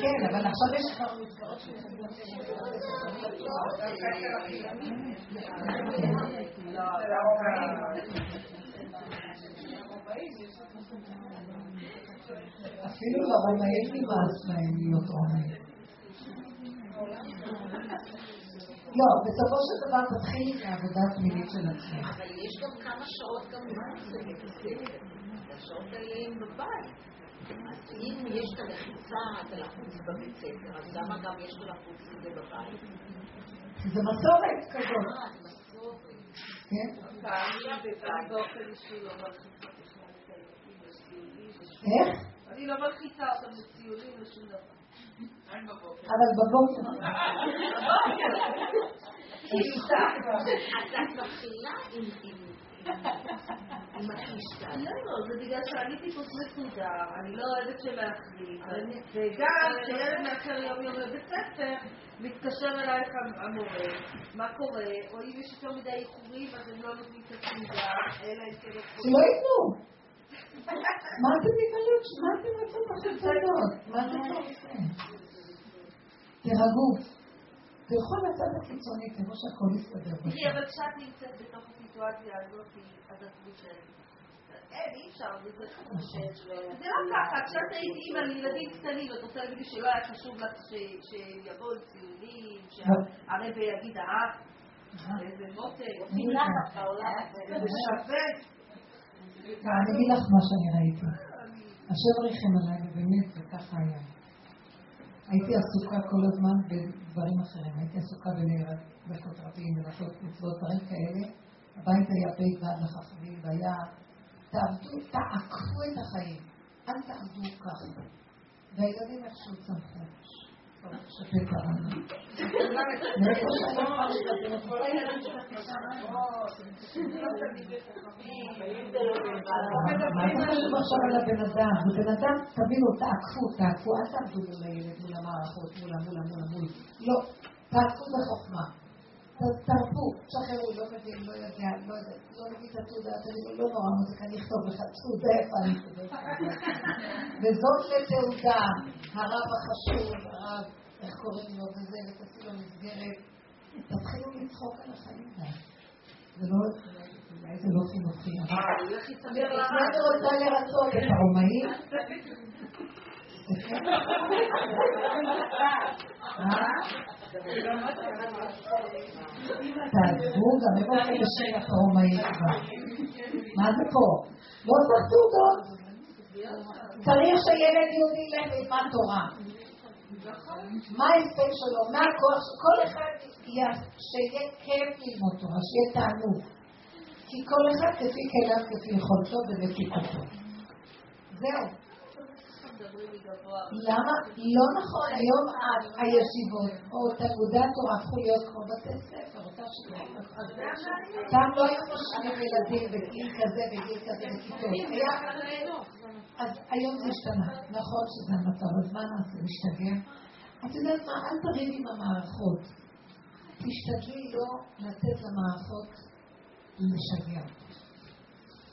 כן, אבל עכשיו יש כבר מסגרות אפילו לרומאים נמאס להם להיות רומאים. לא, בסופו של דבר תתחילי את העבודה הפנימית של עצמך. אבל יש גם כמה שעות גם הספר. השעות האלה הם בבית. אז אם יש את הלחיצה, את הלחוץ בבית ספר, אז למה גם יש את הלחוץ הזה בבית? זה מסורת כזאת. אה, זה מסורת. כן? באופן אישי לא מלחיצה בכלל את הילדים לטיולים. איך? אני לא מלחיצה אותם לטיולים לשום דבר. אבל בבוקר. את מתחילה עם החישה. לא, זה בגלל שאני טיפוס מסודר, אני לא אוהבת שמאחרים, וגם כשילד מאחר יום יום לבית ספר, מתקשר אלייך המורה, מה קורה, או אם יש יותר מדי איחורים אז הם לא נותנים את התעודה, אלא אם כן שלא ייתנו. מה אתם נבהלים? מה אתם רוצים בחלצנות? מה אתם רוצים? תירגעו. תלכו לצד הקיצוני, תראו שהכל יסתדר. תראי, אבל כשאת נמצאת בתוך הסיטואציה הזאת, אז את מושלת. אין, אי אפשר, זה חושש. זה לא ככה, כשאת היית אימא לילדים קטנים, את רוצה להגיד לי שלא היה חשוב לך שיבואו ציונים, שהרבה יגיד האח, איזה מותק, זה שווה. אני אגיד לך מה שאני ראיתי. השם ריחם עליי, ובאמת, וככה היה. הייתי עסוקה כל הזמן בדברים אחרים. הייתי עסוקה בלכות רבים, ולעשות מצוות, דברים כאלה. הבית היה בית ועד לחכמים, והיה, תעבדו, תעקפו את החיים. אל תעבדו ככה. והילדים איכשהו צמחו. מה הבן אדם? תבינו, תעקפו, תעקפו, אל תעבדו מול הילד, מול המערכות, מולה, מולה, מולה, מול. לא, תעקפו בחוכמה. תרפו, תשחררו, לא מבין, לא יודע, לא יודע, לא מבין את התעודה, תגידו, לא נורא מוזיקה, אני אכתוב לך תעודה, אני וזאת לתעודה, הרב החשוב, הרב, איך קוראים לו, וזה, ותעשי לו מסגרת, תתחילו לצחוק על החיים. זה לא, אולי זה לא חינוכי, אבל אני רוצה לרצות? את הרומאים. תעזבו גם איפה לשם הרומאים כבר. מה זה פה? לא צריך תעודות. צריך שילד יהודי ילך וילמד תורה. מה ההספק שלו? מה הכוח שלו? כל אחד שיהיה כיף ללמוד תורה, שיהיה תענוג. כי כל אחד כפי כליו, כפי יכולתו ולפי כוחו. זהו. למה? לא נכון, היום הישיבות או תלמודי התורה הפכו להיות כמו בתי ספר, אותה שיטה. פעם לא היו משנים ילדים בגיל כזה, בגיל כזה, בכיתות. אז היום זה השתנה. נכון שזה המצב, אז מה נעשה? נשתגע? את יודעת מה? אל תריב עם המערכות. תשתדלי לא לתת למערכות לשגע.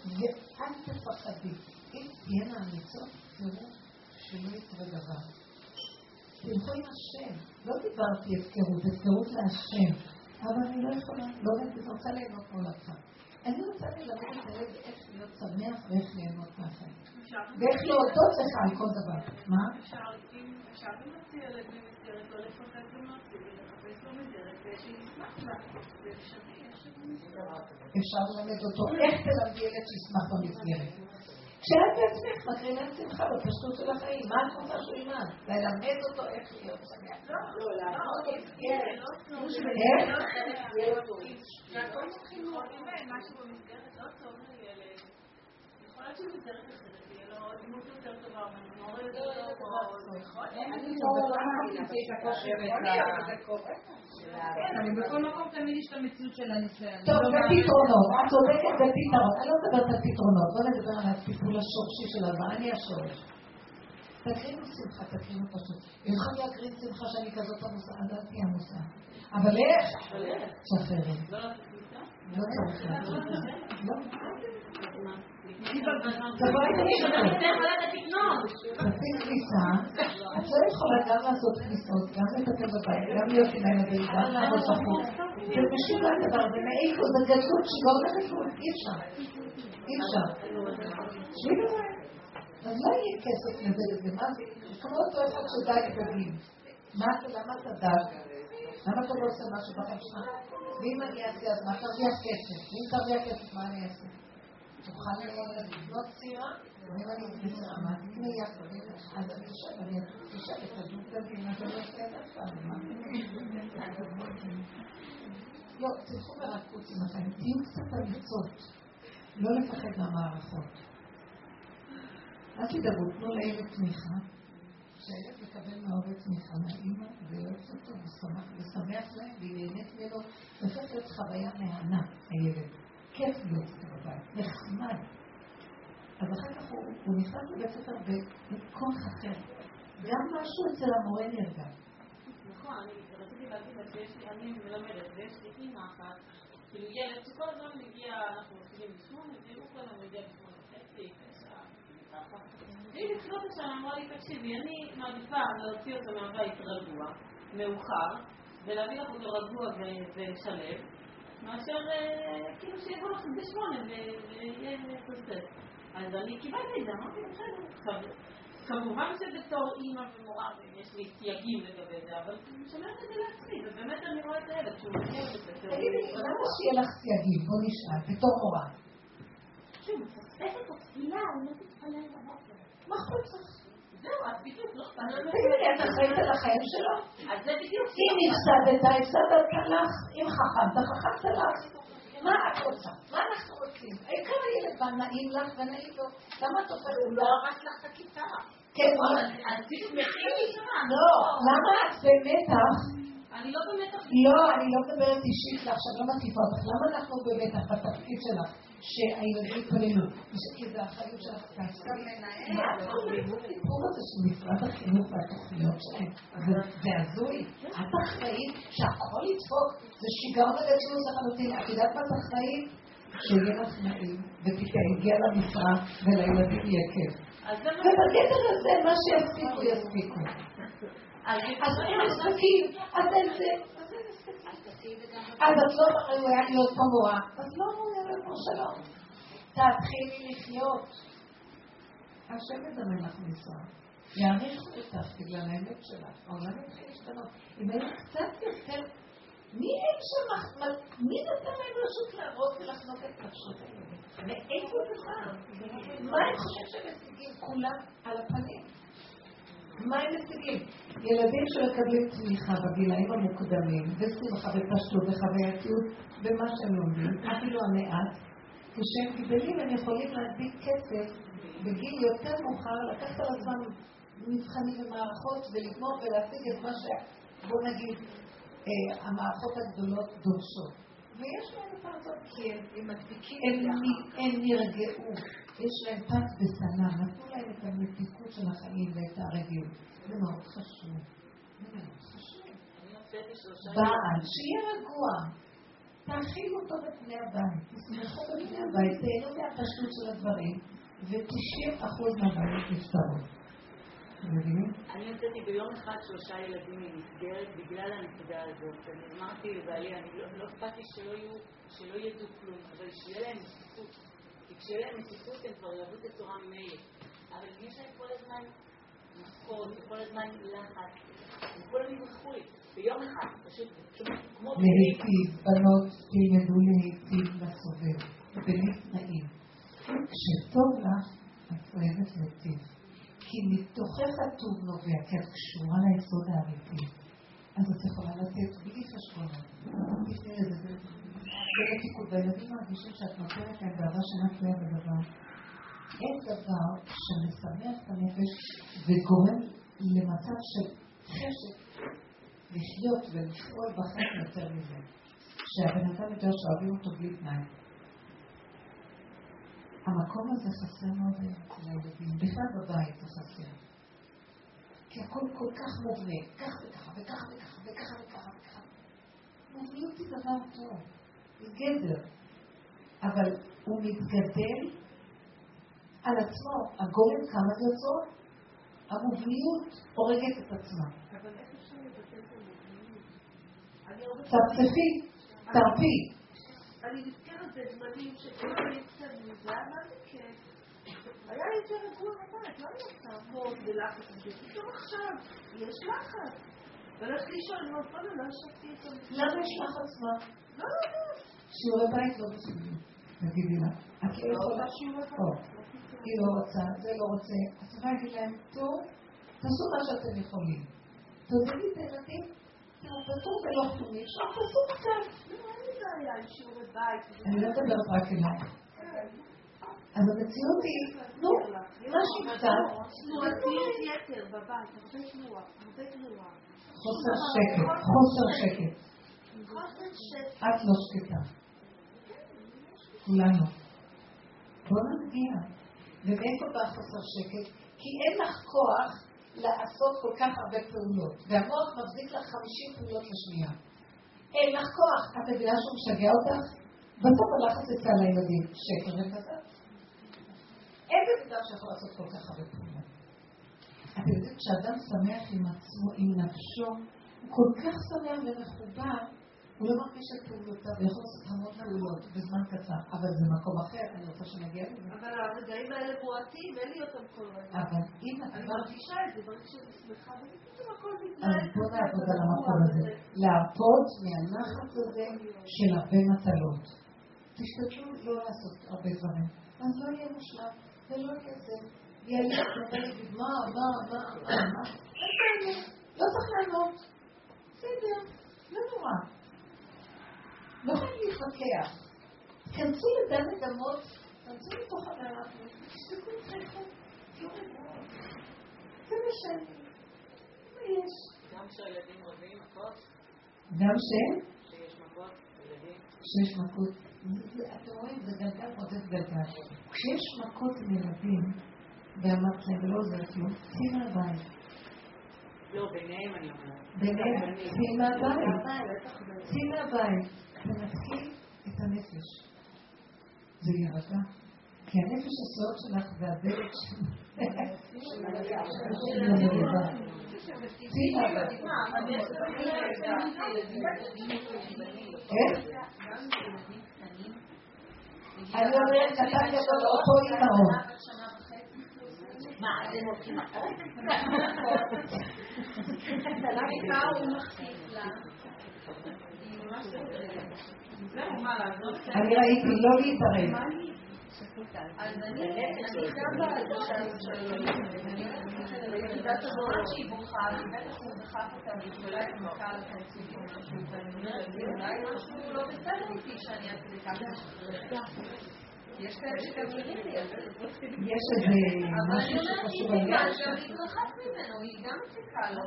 ואל תפחדי. אם תהיינה אמיצות, תראו שלא יקרה דבר. תלכו עם השם. לא דיברתי הפקרות, הפקרות להשם. אבל אני לא יכולה, לא אני רוצה ליהנות מעולתך. אני רוצה ללמד את הילד איך להיות שמח ואיך ליהנות מהחיים. ואיך להודות לך על כל דבר. מה? אפשר ללמד אותו איך תלמדי ילד שישמח במסגרת. כשאת בעצמך מקרינה שמחה בפשטות של החיים, מה את רוצה שהוא ילמד? ללמד אותו איך להיות שמח. לא, לא, לעבוד במסגרת. איך? לא. אני בכל מקום תמיד יש את המציאות של הניסיון. טוב, זה פתרונות. את צודקת בפתרון. אני לא מדברת על פתרונות. בוא נדבר על הטיפול השורשי של הבא. אני השורש. תקרינו שמחה, תקרינו פשוט. אם חייב להקרין שמחה שאני כזאת עמוסה, אז אל תהיה עמוסה. אבל איך? שחררי. לא צריך לעשות את זה. לא. תעשי כניסה, את לא יכולה גם לעשות כניסות, גם לטפל בבית, גם להיות עם הילדים, גם לעבוד בחוץ. זה משוגע דבר, זה מאיפה, זה גדלות שגור לגדלות, אי אפשר. אי אפשר. שבי בבית. אז לא יהיה כסף לזה לזה, מה זה? כמו אותו אחד שדג דגים. מה אתה, למה אתה דג? למה אתה לא עושה משהו בחיים שלך? ואם אני אעשה, אז מה תרוויח כסף? ואם תרוויח כסף, מה אני אעשה? תוכל לבנות סירה, ואם אני בסירה, מה תקנה יחד? אז אני יושב, אני יושב, תדעו דגים, אז אני אעשה את מה? לא, תלכו ברכות עם החיים, תהיו קצת אמיצות, לא לפחד מהמערכות. אל תדאגו, תנו לילד תמיכה, שהילד מקבל מההורה תמיכה מהאימא, ויועץ אותו, ושמח להם, והיא נהנית ממנו, זה הופך חוויה מהנה, הילד. כיף להיות בבית, נחמד. אז אחר כך הוא, הוא נכנס לבית ספר בכוח אחר. גם משהו אצל המורה נרגע. נכון, אני רציתי להגיד לך שיש לי, אני מלמדת, ויש לי אימא אחת, כאילו ילד שכל הזמן מגיע, אנחנו מתחילים בשמונה, והוא כל הזמן מגיע בשמונה וחצי, תשע, ככה. והיא בתחילת השנה אמרה לי, תקשיבי, אני מעדיפה להוציא אותו מהבית רגוע, מאוחר, ולהביא לך אותו רגוע ושלב. מאשר כאילו שיבוא לכם בשמונה ויהיה פרסס. אז אני קיבלתי את זה, אמרתי בסדר. כמובן שבתור אימא ומורה יש לי סייגים לגבי זה, אבל אני שומעת את זה לעצמי, ובאמת אני רואה את הילד שהוא מגיע לבית תגידי, למה שיהיה לך סייגים? בוא נשאל, בתור מורה. שהוא מפספסת התפילה, הוא לא תתפלל בבוקר. מה אכפת לך? זהו, אז בדיוק, לא אכפת לנו. תגידי, את אחראית על החיים שלו? אז זה בדיוק. אם הפסדת, הפסדת לך. אם חכמת, חכמת לך. מה את רוצה? מה אנחנו רוצים? העיקר הילד בא נעים לך ונעים לו. למה את הופכת? הוא לא הרס לך את הכיתה. כן, אז תשמחי לי. לא, למה את במתח? אני לא במתח. לא, אני לא מדברת אישית לעכשיו, לא מתקיפה אותך. למה אנחנו במתח בתפקיד שלך? שהילדים יתפללו. כי זה החיים שלך. מה הסיפור הזה של משרד החינוך והתוכניות שלהם? זה הזוי. את אחראית שהכל ידפוק. זה שיגעון הגדלות לחלוטין. את יודעת מה את אחראית? שיהיה לך נעים, ותגיע למשרה ולילדים יהיה כיף. ובגדר הזה, מה שיספיקו, יספיקו. אז אין עסקים, אז אין זה. אז את לא ראויה להיות פה אז לא ראויה להיות פה שלום. תתחילי לחיות. השם יזמן לך לנסוע. יעריכו אותך בגלל האמת שלך. העולם יתחיל להשתנות. אם היית קצת יותר... מי אין שם? מי נתן להם רשות להרוג ולחנוק את נפשות הילדים? מאיפה זה בא? מה הם חושבים שהם משיגים? כולם על הפנים. מה הם משיגים? ילדים שמקבלים תמיכה בגילאים המוקדמים, ושמחה ופשטות וחווייתיות במה שהם לומדים, אפילו המעט, כשהם גדלים הם יכולים להדביק כסף בגיל יותר מאוחר, לקחת על עצמם מבחנים ומערכות ולגמור ולהשיג את מה ש... בוא נגיד, אה, המערכות הגדולות דורשות. ויש להם את הרצון, כי הם מדביקים הם נרגעו, יש להם פת ושנא, נתנו להם את המתיקות של החיים ואת הרגיעות. זה מאוד חשוב. זה מאוד חשוב. בעל, שיהיה רגוע. תאכילו אותו בפני הבית, תשמחו בפני הבית, תהנו מהפשטות של הדברים, ו-90% מהבעיות נפתרות. אני יוצאתי ביום אחד שלושה ילדים ממסגרת בגלל הנקודה הזאת. אני אמרתי לבעלי, אני לא, לא אכפת לי שלא ידעו כלום, אבל שיהיה להם מסיפות. כי כשיהיה להם מסיפות הם כבר יעבוד את התורה ממילא. אבל אם יש להם כל הזמן מכות, וכל הזמן לחץ, הם כולם יברחו לי. ביום אחד, פשוט, כמו... להיטיב, בנות תלמדו להיטיב לסובב, בלי תנאים. כשטוב לך, את אוהבת להיטיב. כי מתוכך הטוב נובע, כי את קשורה ליסוד האמיתי. אז את יכולה לתת בלי חשבונות. והילדים מרגישים שאת נותנת להם באהבה שאינה בדבר. אין דבר שמשמח את הנפש וגורם למצב של חשק לחיות ולפעול בחיים יותר מזה. שהבן אדם יודע שאוהבים אותו בלי תנאי. המקום הזה חסר מאוד אצל הילדים, בכלל בבית זה חסר. כי הכל כל כך מובנה, כך וככה וככה וככה וככה וככה. מובניות היא דבר טוב, גדר, אבל הוא מתגדל על עצמו, הגולם כמה זה יוצרות, המובניות הורגת את עצמה. אבל איך אפשר לבטל את המובניות? צפצפי, תרפי. אני נזכרת בזמנים שכל קצת מוזר, מה זה כיף? היה יותר רגוע בבית, לא היה תעבוד בלחץ פתאום עכשיו, יש לחץ. והולכת לישון, לא, קודם לא ישבתי איתו. למה יש לחץ מה? לא יודעת. שיעורי בית לא בסדר. תגידי לה. את לא יכולה שיעורי בית. היא לא רוצה, זה לא רוצה. את צריכה להגיד להם, טוב, תעשו מה שאתם יכולים. תודיעי את הילדים, תעבדו ולא כתובים, עכשיו תעשו קצת. אני לא מדברת רק אליי. אז המציאות היא, נו, מה שקצת, תנועתיות יתר בבית, הרבה תנועה, הרבה תנועה. חוסר שקט, חוסר שקט. את לא שקטה. כולנו. בוא נגיע. ומאיפה בא חוסר שקט? כי אין לך כוח לעשות כל כך הרבה פעולות, והמוח מחזיק לך 50 פעולות לשנייה. אין לך כוח. את מבינה שהוא משגע אותך? בסוף הלחץ אצל הילדים. שקר וכזב. אין בן שיכול לעשות כל כך הרבה פעולות. אתם יודעים, כשאדם שמח עם עצמו, עם נפשו, הוא כל כך שמח ומחובר, הוא לא מרגיש את פעולותיו, הוא יכול לעשות המון פעולות בזמן קצר, אבל זה מקום אחר, אני רוצה שנגיע לזה. אבל הרגעים האלה בועטים, אין לי אותם כל רגע. אבל אם את אני מרגישה את זה, מרגישה שאני שמחה, ופתאום הכל מתנהל. אז בוא נעבוד על המקום הזה. להרפות מהנחת הזה של הרבה מטלות. תשתדלו לא לעשות הרבה דברים. אז לא יהיה מושלם, ולא יהיה זה. יהיה לי מה, מה, מה, מה, מה, לא צריך לענות. בסדר, לא נורא. לא להתווכח. כנסו לדן אדמות, כנסו לתוך המערה, תשתקו אתכם, תהיו רגועות. זה משנה. מה יש? גם כשהילדים רבים מכות? גם ש? שיש מכות, ילדים. שיש מכות. אתם רואים, זה גלגל רודף גלגל. כשיש מכות עם ילדים, ואמרת להם ולא עוזר כלום, צאי מהבית. לא, ביניהם אני אומרת. ביניהם, צאי מהבית. צאי מהבית. תנתקי את הנפש. זה יירגע. כי הנפש הסוד שלך והדלת אני אומרת, נתתי אותו אימהות. מה, אתם הולכים אחרי? הוא מחטיף לה. אני ראיתי, לא להתערב. אז אני גם בהרגשה הזאת של ביחידת הדורות שהיא בוכה, ובטח הוא דחף אותה ואולי ואני אומרת, אולי משהו לא בסדר איתי שאני ככה יש איזה משהו שקשור אבל אני אומרת, לעניין. היא גם להתרחק ממנו, היא גם מציקה לו.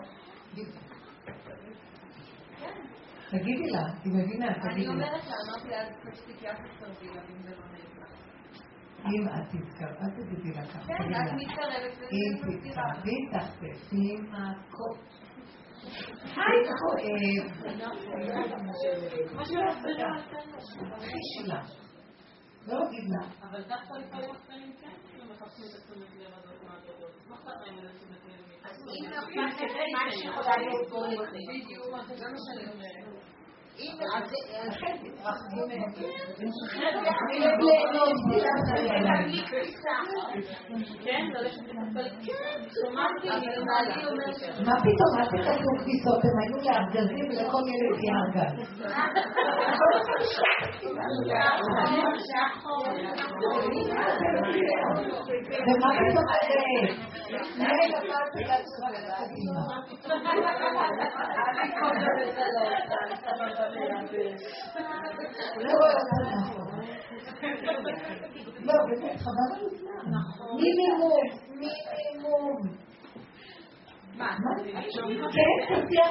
תגידי לה, היא מבינה, אני תגידי לה. אומרת לה, אמרתי לה, אז תפסיקי, אל תתקרבי לה, אם זה לא נעים לך. אם את תתקרב, אל תגידי לה ככה, כן, את. מתקרבת אם וזה מסתירה. תתקרבי, תחטפי מכות. היי, כואב. הכי שלה. לא להגיד לה. אבל דווקא לפעמים אחרים כן, כאילו מחפשים את התשומת לב הזאת מהגדול. מה אכפת להם איזה תשומת לב אם מכם? נפלת מה שיכולה להיות פה בדיוק, זה מה שאני אומרת. מה פתאום, אל תקבלו כביסות, הם היו לארגזים ולכל ילד יהיה ארגז. ומה פתאום זה? לא, באמת, חבל על הזמן. מינימום, מינימום. מה? כן, תציע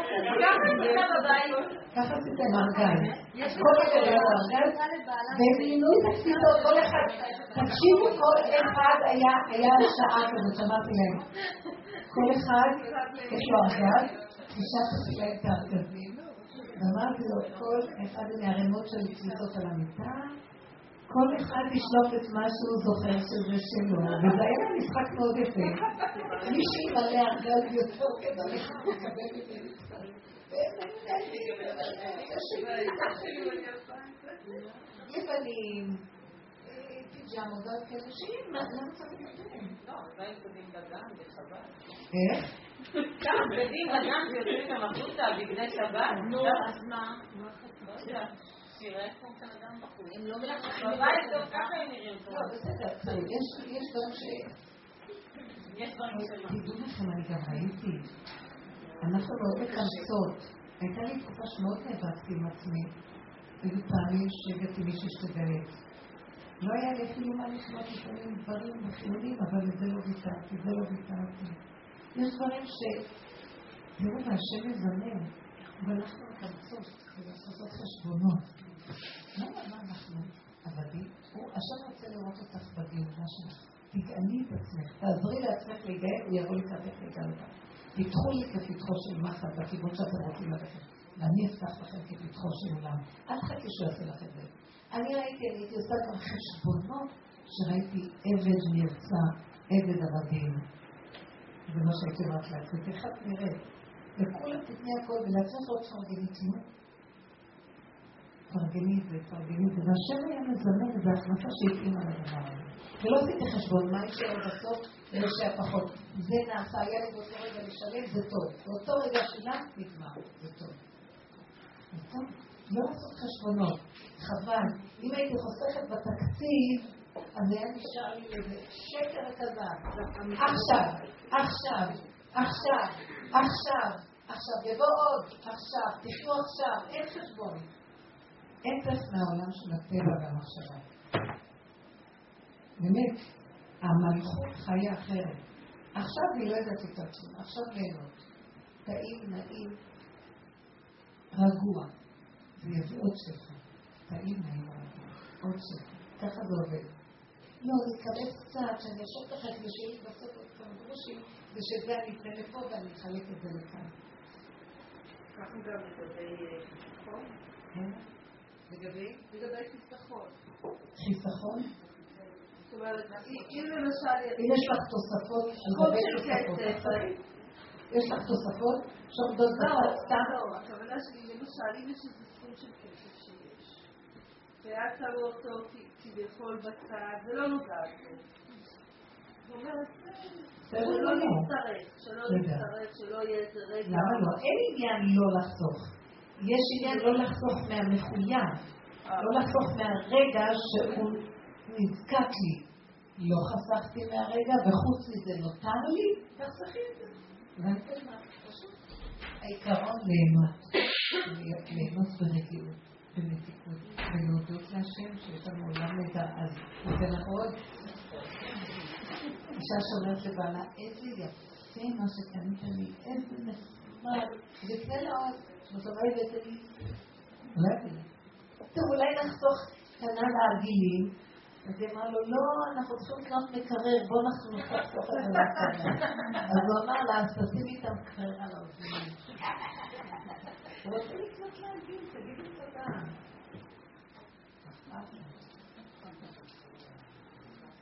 ככה עשיתם ארגז. כל אחד היה ארגז, והם מינו את התפיסות, כל אחד, תקשיבו, כל אחד היה, שעה כזאת, שמעתי להם. כל אחד, יש לו ארגז, חישבתי להם את הארגזים, ואמרתי לו, כל אחד מהערימות של תפיסות על המיטה, כל אחד ישלוף את מה שהוא זוכר שזה שלו, וזה היה משחק מאוד יפה. מי שימלא ארגז יותר כדי לקבל את זה. יוונים, פיג'מות, כאלה שיהיה, מה למה צריך להתקדם? לא, עדיין בגדים בדם ושבת. איך? כמה בגדים בדם ויוצאים איתם החוצה, בגדי שבת? נו, אז מה? לא יודעת. תראה איך בן אדם בחוץ. הם לא מלכלכים בבית גם ככה הם נראים. לא, בסדר, יש- יש דברים ש... יש דברים שלא. תדעו לכם, אני גם ראיתי, אנחנו מאוד מתאמצות. הייתה לי תקופה שמאוד נאבקתי עם עצמי. היו פעמים שהגעתי מישהי שתגייס. לא היה לי אפילו מה לקנות לפעמים דברים וחילונים, אבל את זה לא ויתרתי, זה לא ויתרתי. יש דברים ש... תראו, והשם מזמן, ואנחנו מתאמצות ולעשות חשבונות. למה מה אנחנו עבדים? הוא, השם רוצה לראות אותך בגאולה שלך. תגאלי את עצמך, תעזרי לעצמך להיגאל, הוא יבוא לקראתך ויגאל. פתחו לי כפתחו של מחט בכיוון שאתם רוצים ללכת, ואני אפתח לכם כפתחו של עולם. אל תחכי שהוא יעשה לך את זה. אני ראיתי, אני הייתי עושה גם חשבונות שראיתי עבד נרצע, עבד עבדים. זה מה שהייתי אומרת לעצמי, תכף נראה. לכולם תתני הכל, ולעצמך עוד תפרגני תנו. תפרגני את זה, תפרגני את זה. והשם היה מזמן איזו הכנסה שהתאימה לדבר הזה. ולא עשיתי חשבון, מה יישאר בסוף וישאר פחות. זה נעשה, היה לי באותו רגע לשלם, זה טוב. באותו רגע שילמת, נגמר, זה טוב. זה טוב. לא לעשות חשבונות, חבל. אם הייתי חוסכת בתקציב, אז היה נשאר לי איזה שקר כזב. עכשיו, עכשיו, עכשיו, עכשיו, עכשיו, יבוא עוד, עכשיו, תחיו עכשיו, אין חשבון. טף מהעולם של הטבע והמחשבה. באמת, המלכות חיה אחרת. עכשיו אני לא יודעת את עצמי, עכשיו ליהנות. טעים, נעים, רגוע. זה יביא עוד שפע. טעים, נעים, רגוע. עוד שפע. ככה זה עובד. לא, אני אקבל קצת, שאני אשאיר לך את זה שלי בסוף עוד כמה גרושים, ושזה אני אתן לפה ואני אחלק את זה לכאן. ככה גם לגבי חיסכון. כן? לגבי לגבי חיסכון. חיסכון? זאת אומרת, אם למשל... אם יש לך תוספות, על חוב גבי של תוספות, כסף, יש לך תוספות שעומדות בצד סתם? לא, הכוונה שלי, למשל, אם יש איזה סכום של כסף שיש, ואת שמה אותו כביכול בצד, זה לא נוגע בזה. זאת אומרת, בסדר שלא. להצטרף, שלא. להצטרף, שלא יהיה איזה רגע. למה לא? אין עניין לא לחסוך. יש עניין לא לחסוך מהמחויב, לא לחסוך מהרגע שהוא נזקק לי. לא חסכתי מהרגע, וחוץ מזה נותר לי, תחסכי את זה. ואני מה, פשוט. העיקרון ליהנות. ליהנות ברגיעות, במתיקות, ולהודות להשם שיש לנו עולם נהדר. אז לך עוד. אישה שאומרת לבעלה, איזה יפה מה שקנית לי, איזה נחמד, וקנה לה עוד. זאת אומרת, טוב, אולי נחסוך קנה להרגילים. אז היא אמרה לו, לא, אנחנו צריכים לקנות מקרר, בוא אנחנו נחסוך את זה. אז הוא אמר לה, אז תשימי את המקרר על האוזניים. הוא רוצה לקנות להרגיל, תגידי תודה.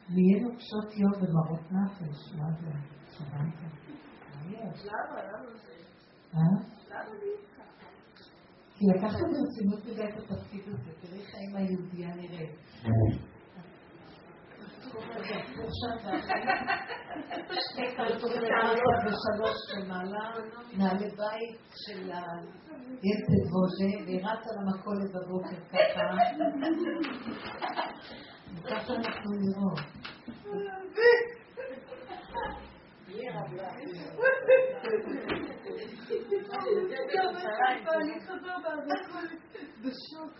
נהיינו קשות יום ומרות נפש, מה זה? שמעת? למה? למה זה? אה? למה לי ככה? כי לקחת ברצינות מדי את התפקיד הזה, תראי איך האמא היהודייה נראית. ושלוש למעלה, נעלי בית של הילד בוז'ה, והיא רצה למכולת בבוקר ככה. ככה אנחנו נראות. אני בהכל בשוק.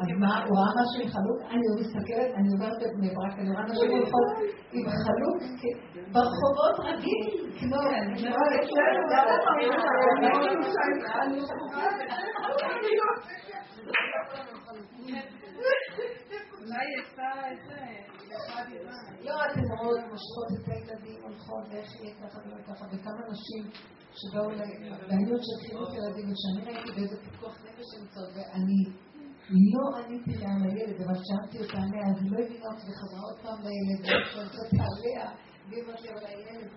אז מה, הוא ראה משהו עם חלוק? אני מסתכלת, אני אומרת בבני ברק, אני רואה משהו עם חלוק, ברחובות רגיל, כמו... אולי זה. לא, אתן רואות, מושכות את הילדים, הולכות, ואיך יהיה ככה ולא ככה, וכמה נשים שבאו לעניין של חינוך ילדים, וכשאני ראיתי באיזה פיקוח נפש הם נמצאות, ואני לא עניתי לה על הילד, אבל שאלתי אותה עליה, אז לא הבינה אותי, וחזרה עוד פעם לילד, ושאלתי עליה, והיא אמרת לי, אבל הילד,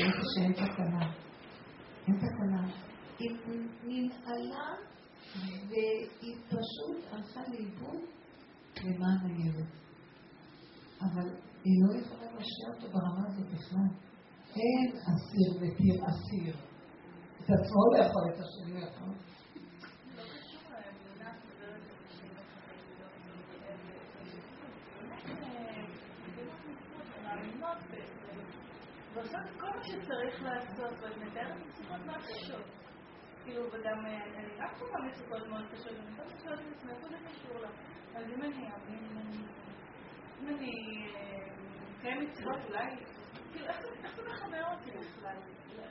אמרתי שאין תקנה. אין תקנה. היא ננעלה, והיא פשוט הלכה לאיבוד למען הילד. אבל היא לא יכולה להשאיר אותו ברמה הזאת בכלל. אין אסיר מתיר אסיר. את עצמו לא יכול, את השני לא יכול. ועושות כל מה שצריך לעשות, ואת מתארת מצוקות מאוד קשות. כאילו, וגם אני רק חווה מצוקות מאוד קשות, ואני חושבת לשאול את עצמי, איפה זה קשור לה? אז אם אני אם אני מקיים מצוות, אולי, כאילו, איך זה מחבר אותי בכלל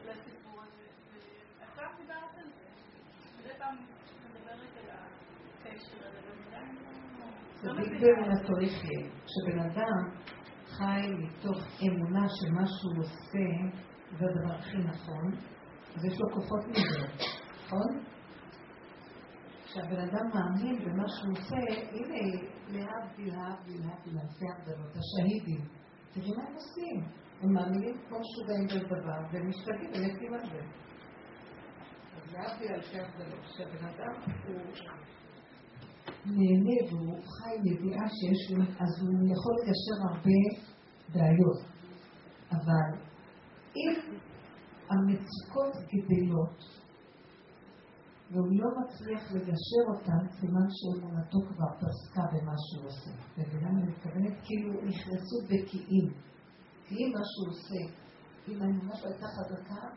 לסיפור הזה? ועכשיו דיברת על זה. מדי פעם מדברת על הקשר הזה, ובינתיים לא באמונתו יחיה. כשבן אדם חי מתוך אמונה שמה שהוא עושה זה הדבר הכי נכון, אז יש לו כוחות מזה, נכון? כשהבן אדם מאמין במה שהוא עושה, הנה, להבדיל, להבדיל, להבדיל, אלפי הבדלות, השהידים. תראי מה הם עושים. הם מאמינים כמו משוגעים בדבר, והם משתגעים ולפים על זה. אז להבדיל אלפי הבדלות, כשהבן אדם הוא נהנה והוא חי ידיעה שיש לו, אז הוא יכול לגשר הרבה בעיות. אבל אם המצוקות גדלות, והוא לא מצליח לגשר אותן, סימן שאמונתו כבר פסקה במה שהוא עושה. מבינה אני מתכוונת? כאילו נכנסו בקיאים. כי אם מה שהוא עושה, אם האמונה שלו הייתה חזקה,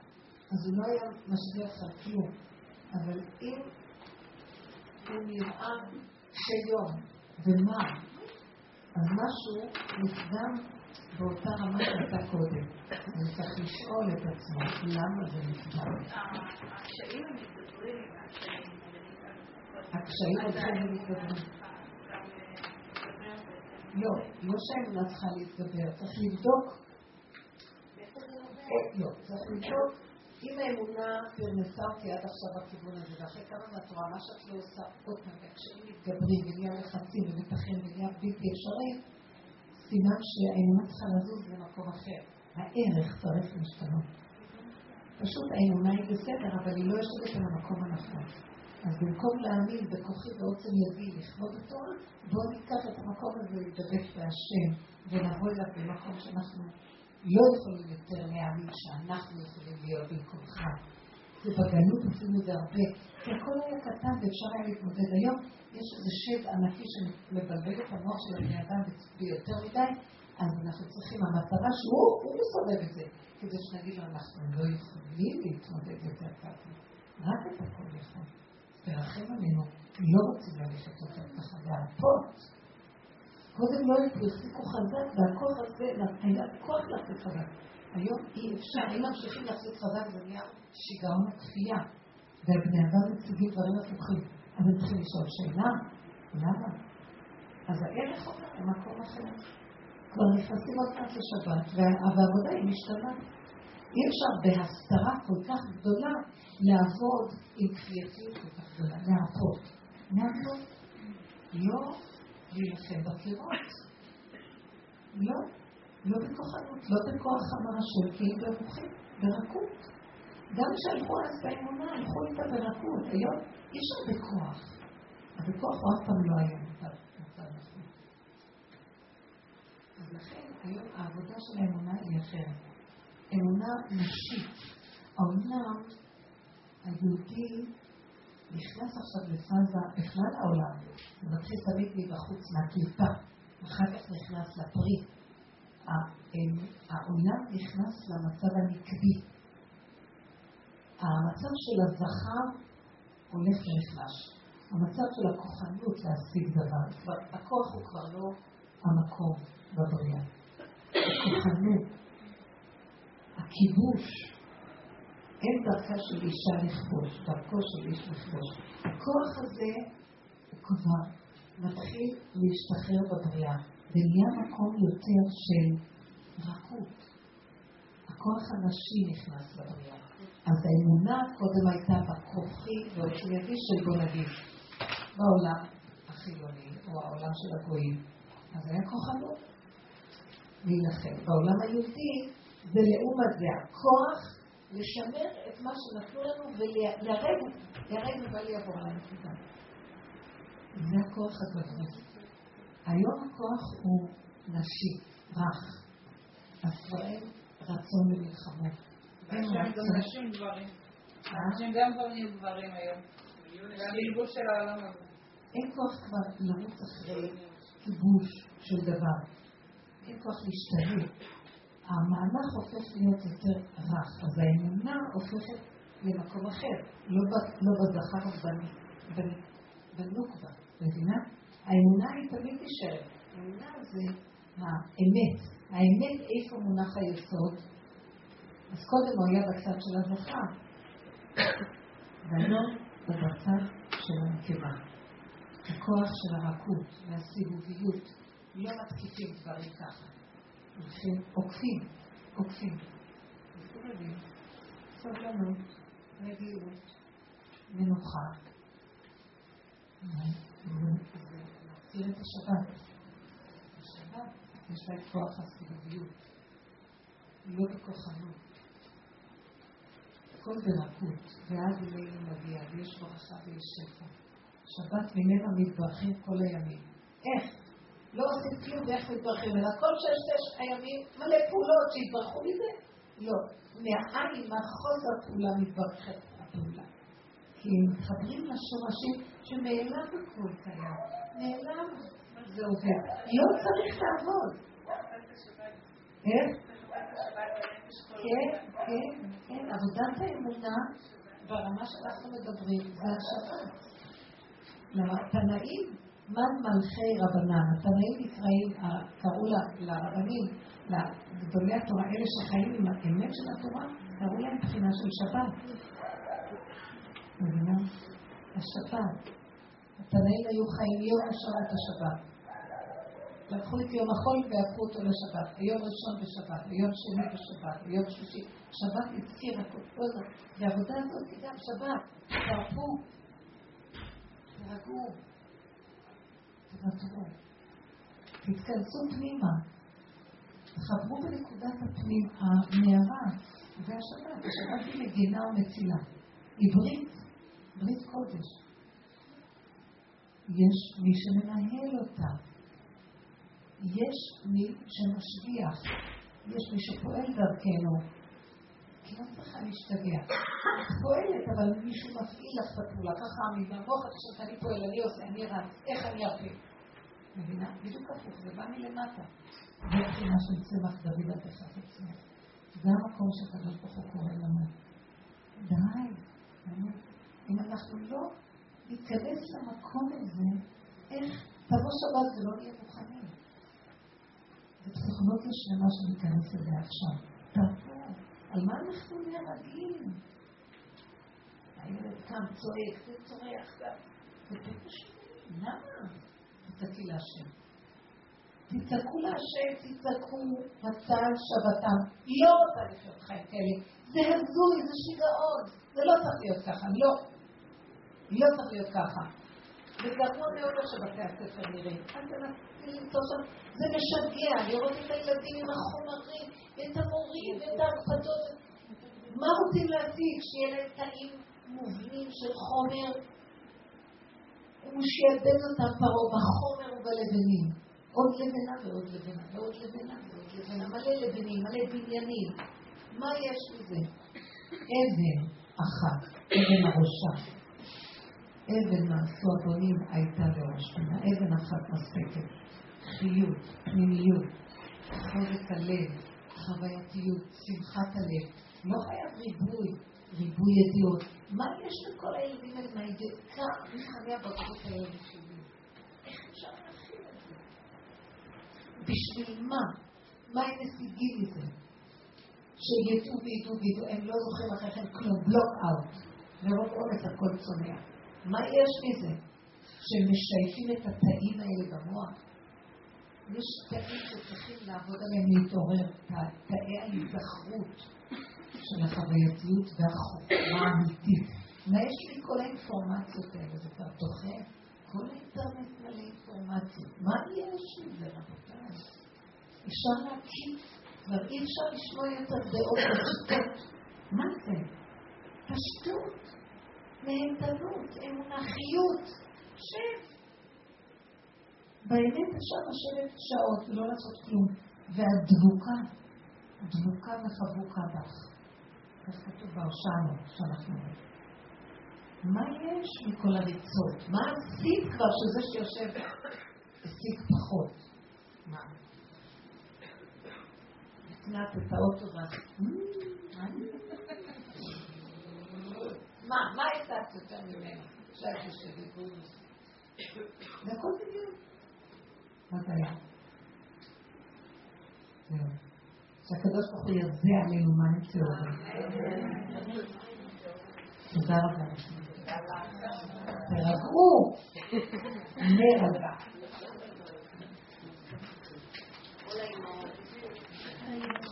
אז הוא לא היה משגיח על כלום. אבל אם הוא נראה קשה יום, ומה? אז משהו נפגם באותה רמה שהייתה קודם. אני צריך לשאול את עצמו, למה זה נפגם? הקשיים הם מתגברים, הקשיים הולכים ומתגברים. לא, לא שהאמונה צריכה להתגבר, צריך לבדוק. לא, צריך לבדוק אם האמונה פרנסה אותי עד עכשיו בכיוון הזה, ואחרי כמה מהתורה, מה שאת לא עושה עוד פעם, והקשיים מתגברים, ונהיה לחצים ומתחים ונהיה בלתי אפשרי, סימן שהאמונה צריכה לזוז למקום אחר. הערך צריך להשתנות. פשוט האמונה היא בסדר, אבל היא לא יושבת על המקום הנכון. אז במקום להאמין בכוחי ועוצם ידי לכבוד התורה, בואו ניקח את המקום הזה להידבק בהשם ונבוא אליו במקום שאנחנו לא יכולים יותר להאמין שאנחנו יכולים להיות במקומך. ובגלות עשינו את זה הרבה, כי הכל היה קטן ואפשר היה להתמודד. היום יש איזה שד ענקי שמבלבל את המוח של הבני אדם ביותר מדי, אז אנחנו צריכים, המטרה שהוא, הוא מסובב את זה, כדי שנגיד אנחנו לא יכולים להתמודד יותר ככה. רק את הכל יכול. תרחם עלינו, לא רוצים ללכת יותר ככה, להרפות. קודם לא החזיקו חזק, והכוח הזה, היה כוח להחזיק חזק. היום אי אפשר, אם ממשיכים להחזיק חזק זה נהיה שיגעון הכפייה. והבני אדם מציגים דברים הפוכים. אז הם צריכים לשאול שאלה, למה? אז הערך עובר למקום אחר. כבר נכנסים עוד פעם לשבת, והעבודה היא משתנה. אי אפשר בהסתרה כל כך גדולה לעבוד עם כפייתיות כל כך גדולה, להרפות. להרפות. לא להילחם בקירות. לא. לא בכוחנות, לא בכוח המרשות, כי הם ברוחים, ברכות. גם כשהלכו אז באמונה, הלכו איתה ברכות. היום אי אפשר בכוח. הבכוח הוא אף פעם לא היה מצב נכון. אז לכן היום העבודה של האמונה היא אחרת. אמונה נשית. האומנם היהודי נכנס עכשיו לפאזה בכלל העולם, הוא מתחיל תמיד מבחוץ, מהקליפה, אחר כך נכנס לפרי. העולם נכנס למצב הנקבי. המצב של הזכר הולך ונחלש. המצב של הכוחנות להשיג דבר, הכוח הוא כבר לא המקום בבריאה. הכוחנות, הכיבוש, אין דרכה של אישה לכבוש, דרכו של איש לכבוש. הכוח הזה הוא כבר מתחיל להשתחרר בבריאה. ונהיה מקום יותר של רכות. הכוח הנשי נכנס לבריאה. אז האמונה קודם הייתה בכוחי ועוצמתי של בוא נגיד, בעולם החילוני או העולם של הגויים. אז היה כוחנות להילחם. בעולם היהודי זה לעומת זה הכוח לשמר את מה שנתנו לנו וירד, ירד ובל יעבור לנקודה. זה הכוח הגדול. היום הכוח הוא נשי, רך. אין רצון למלחמות. אין גם נשים גברים. אנשים גם כבר נהיו גברים היום. אין כוח כבר לרוץ אחרי כיבוש של דבר. אין כוח להשתלט. המהלך הופך להיות יותר רך, אז האמונה הופכת למקום אחר, לא, לא בזכר, בנוקבה, מבינה? האמונה היא תמיד נשארת. האמונה זה האמת. האמת איפה מונח היסוד? אז קודם הוא היה בצד של הזכר, והיום בצד של הנקבה. הכוח של הרכות והסיבוביות. לא מתקיפים דברים ככה. הולכים, עוקפים, עוקפים. סבלנות, רגילות, מנוחה. להחזיר את השבת. השבת, יש לה את כוח הסיבוביות, לא בכוחנות. הכל ברכות, ואז אלינו מגיע, ויש ברכה ויש שפע. שבת ממנה מתברכים כל הימים. איך? לא עושים כלום ואיך מתברכים, אלא כל ששת הימים מלא פעולות שהתברכו מזה? לא. מהעין, מהחוסר פעולה מתברכת הפעולה. כי הם מתחברים לשורשים שנעלם הכל קיים. נעלם, זה עובר. לא צריך לעבוד. כן, כן, כן. עבודת האמונה ברמה שאנחנו מדברים זה השבת. לתנאים, מן מלכי רבנן. התנאים נקראים, קראו לרבנים, לגדולי התורה, אלה שחיים עם האמת של התורה, קראו להם בחינה של שבת. מבינה? השבת. התנאים היו חיים יום השבת השבת. לקחו את יום החול והפכו אותו לשבת, ביום ראשון בשבת, ביום שני בשבת, ביום שלישי. שבת הזכירה כל זאת. והעבודה הזאת היא גם שבת. תרפו, תוותרו, תתכנסו פנימה. תחברו בנקודת הפנים, המערה, זה השבת. השבת היא מגינה ומצילה. היא ברית, ברית קודש. יש מי שמנהל אותה. יש מי שמשגיח. יש מי שפועל דרכנו. כי לא צריכה להשתגע. את פועלת, אבל מישהו מפעיל לך את הפעולה. ככה מהמוח עכשיו אני פועל, אני עושה, אני רץ, איך אני ארפה? מבינה? בדיוק הפוך, זה בא מלמטה. זה בחינה של צמח דוד על תחת עצמו. זה המקום שהקדוש ברוך הוא קורא לנו. די, אם אנחנו לא ניכנס למקום הזה, איך תבוא שבת ולא נהיה מוכנים. זו פסיכולוגיה שלמה שניכנס אליה עכשיו. תבוא, על מה אנחנו נהרגים? הילד קם, צועק, זה צורח, זה פשוט, למה? תצעקי להשם. תצעקו להשם, תצעקו, הצל שבתם. לא רוצה לחיות חיים כאלה. זה הזוי, זה שיגעון. זה לא צריך להיות ככה, לא. לא צריך להיות ככה. וגרוע מאוד איך שבתי הספר נראים. אל תנסי למצוא שם. זה משגע, לראות את הילדים עם החומרים, את המורים, ואת ההרפדות. מה רוצים להשיג? שיהיה להם תאים מובנים של חומר? הוא שיעבד אותם פרעה בחומר ובלבנים. עוד לבנה ועוד לבנה ועוד לבנה ועוד לבנה. מלא לבנים, מלא בניינים. מה יש לזה? אבן אחת, אבן הראשה. אבן מעשו הבונים הייתה לראש פינה. אבן אחת מספקת. חיות, פנימיות, חוזק הלב, חווייתיות, שמחת הלב. לא חייב ריבוי, ריבוי ידיעות. מה יש לכל הילדים האלה מהידיעות? כך מחנה הבגרות הילדים שלי. איך אפשר להכין את זה? בשביל מה? מה הם משיגים מזה? שידעו וידעו וידעו, הם לא זוכרים אחרי כן כלום, בלוק אאוט. מרוב עומס הכל צונח. מה יש מזה? שהם משייפים את התאים האלה במוח? יש תאים שצריכים לעבוד עליהם להתעורר, תאי ההיזכרות של החווייתיות והחוכמה האמיתית. מה יש לי כל האינפורמציות האלה? זה כבר דוחה. כל האינטרנט מלא אינפורמציות. מה יש מזה, רבותיי? אפשר להקים, כבר אי אפשר לשמוע יותר דעות פשוטות. מה זה? פשטות, נהנתנות, אמונחיות. שב. באמת אפשר לשבת שעות ולא לעשות כלום. והדבוקה, דבוקה וחבוקה בך. כך כתוב בהושענו שאנחנו. מה יש מכל הריצות? מה עשית כבר שזה שיושב השיג פחות? מה? הקנת את האוטו ואת... מה? מה הצעת יותר ממנו? שאת יושבת זה הכל בדיוק. מה זה היה? זהו. שהקדוש ברוך הוא יביא עלינו מים צהובים. תודה רבה תרגעו. נרגע. Thank you.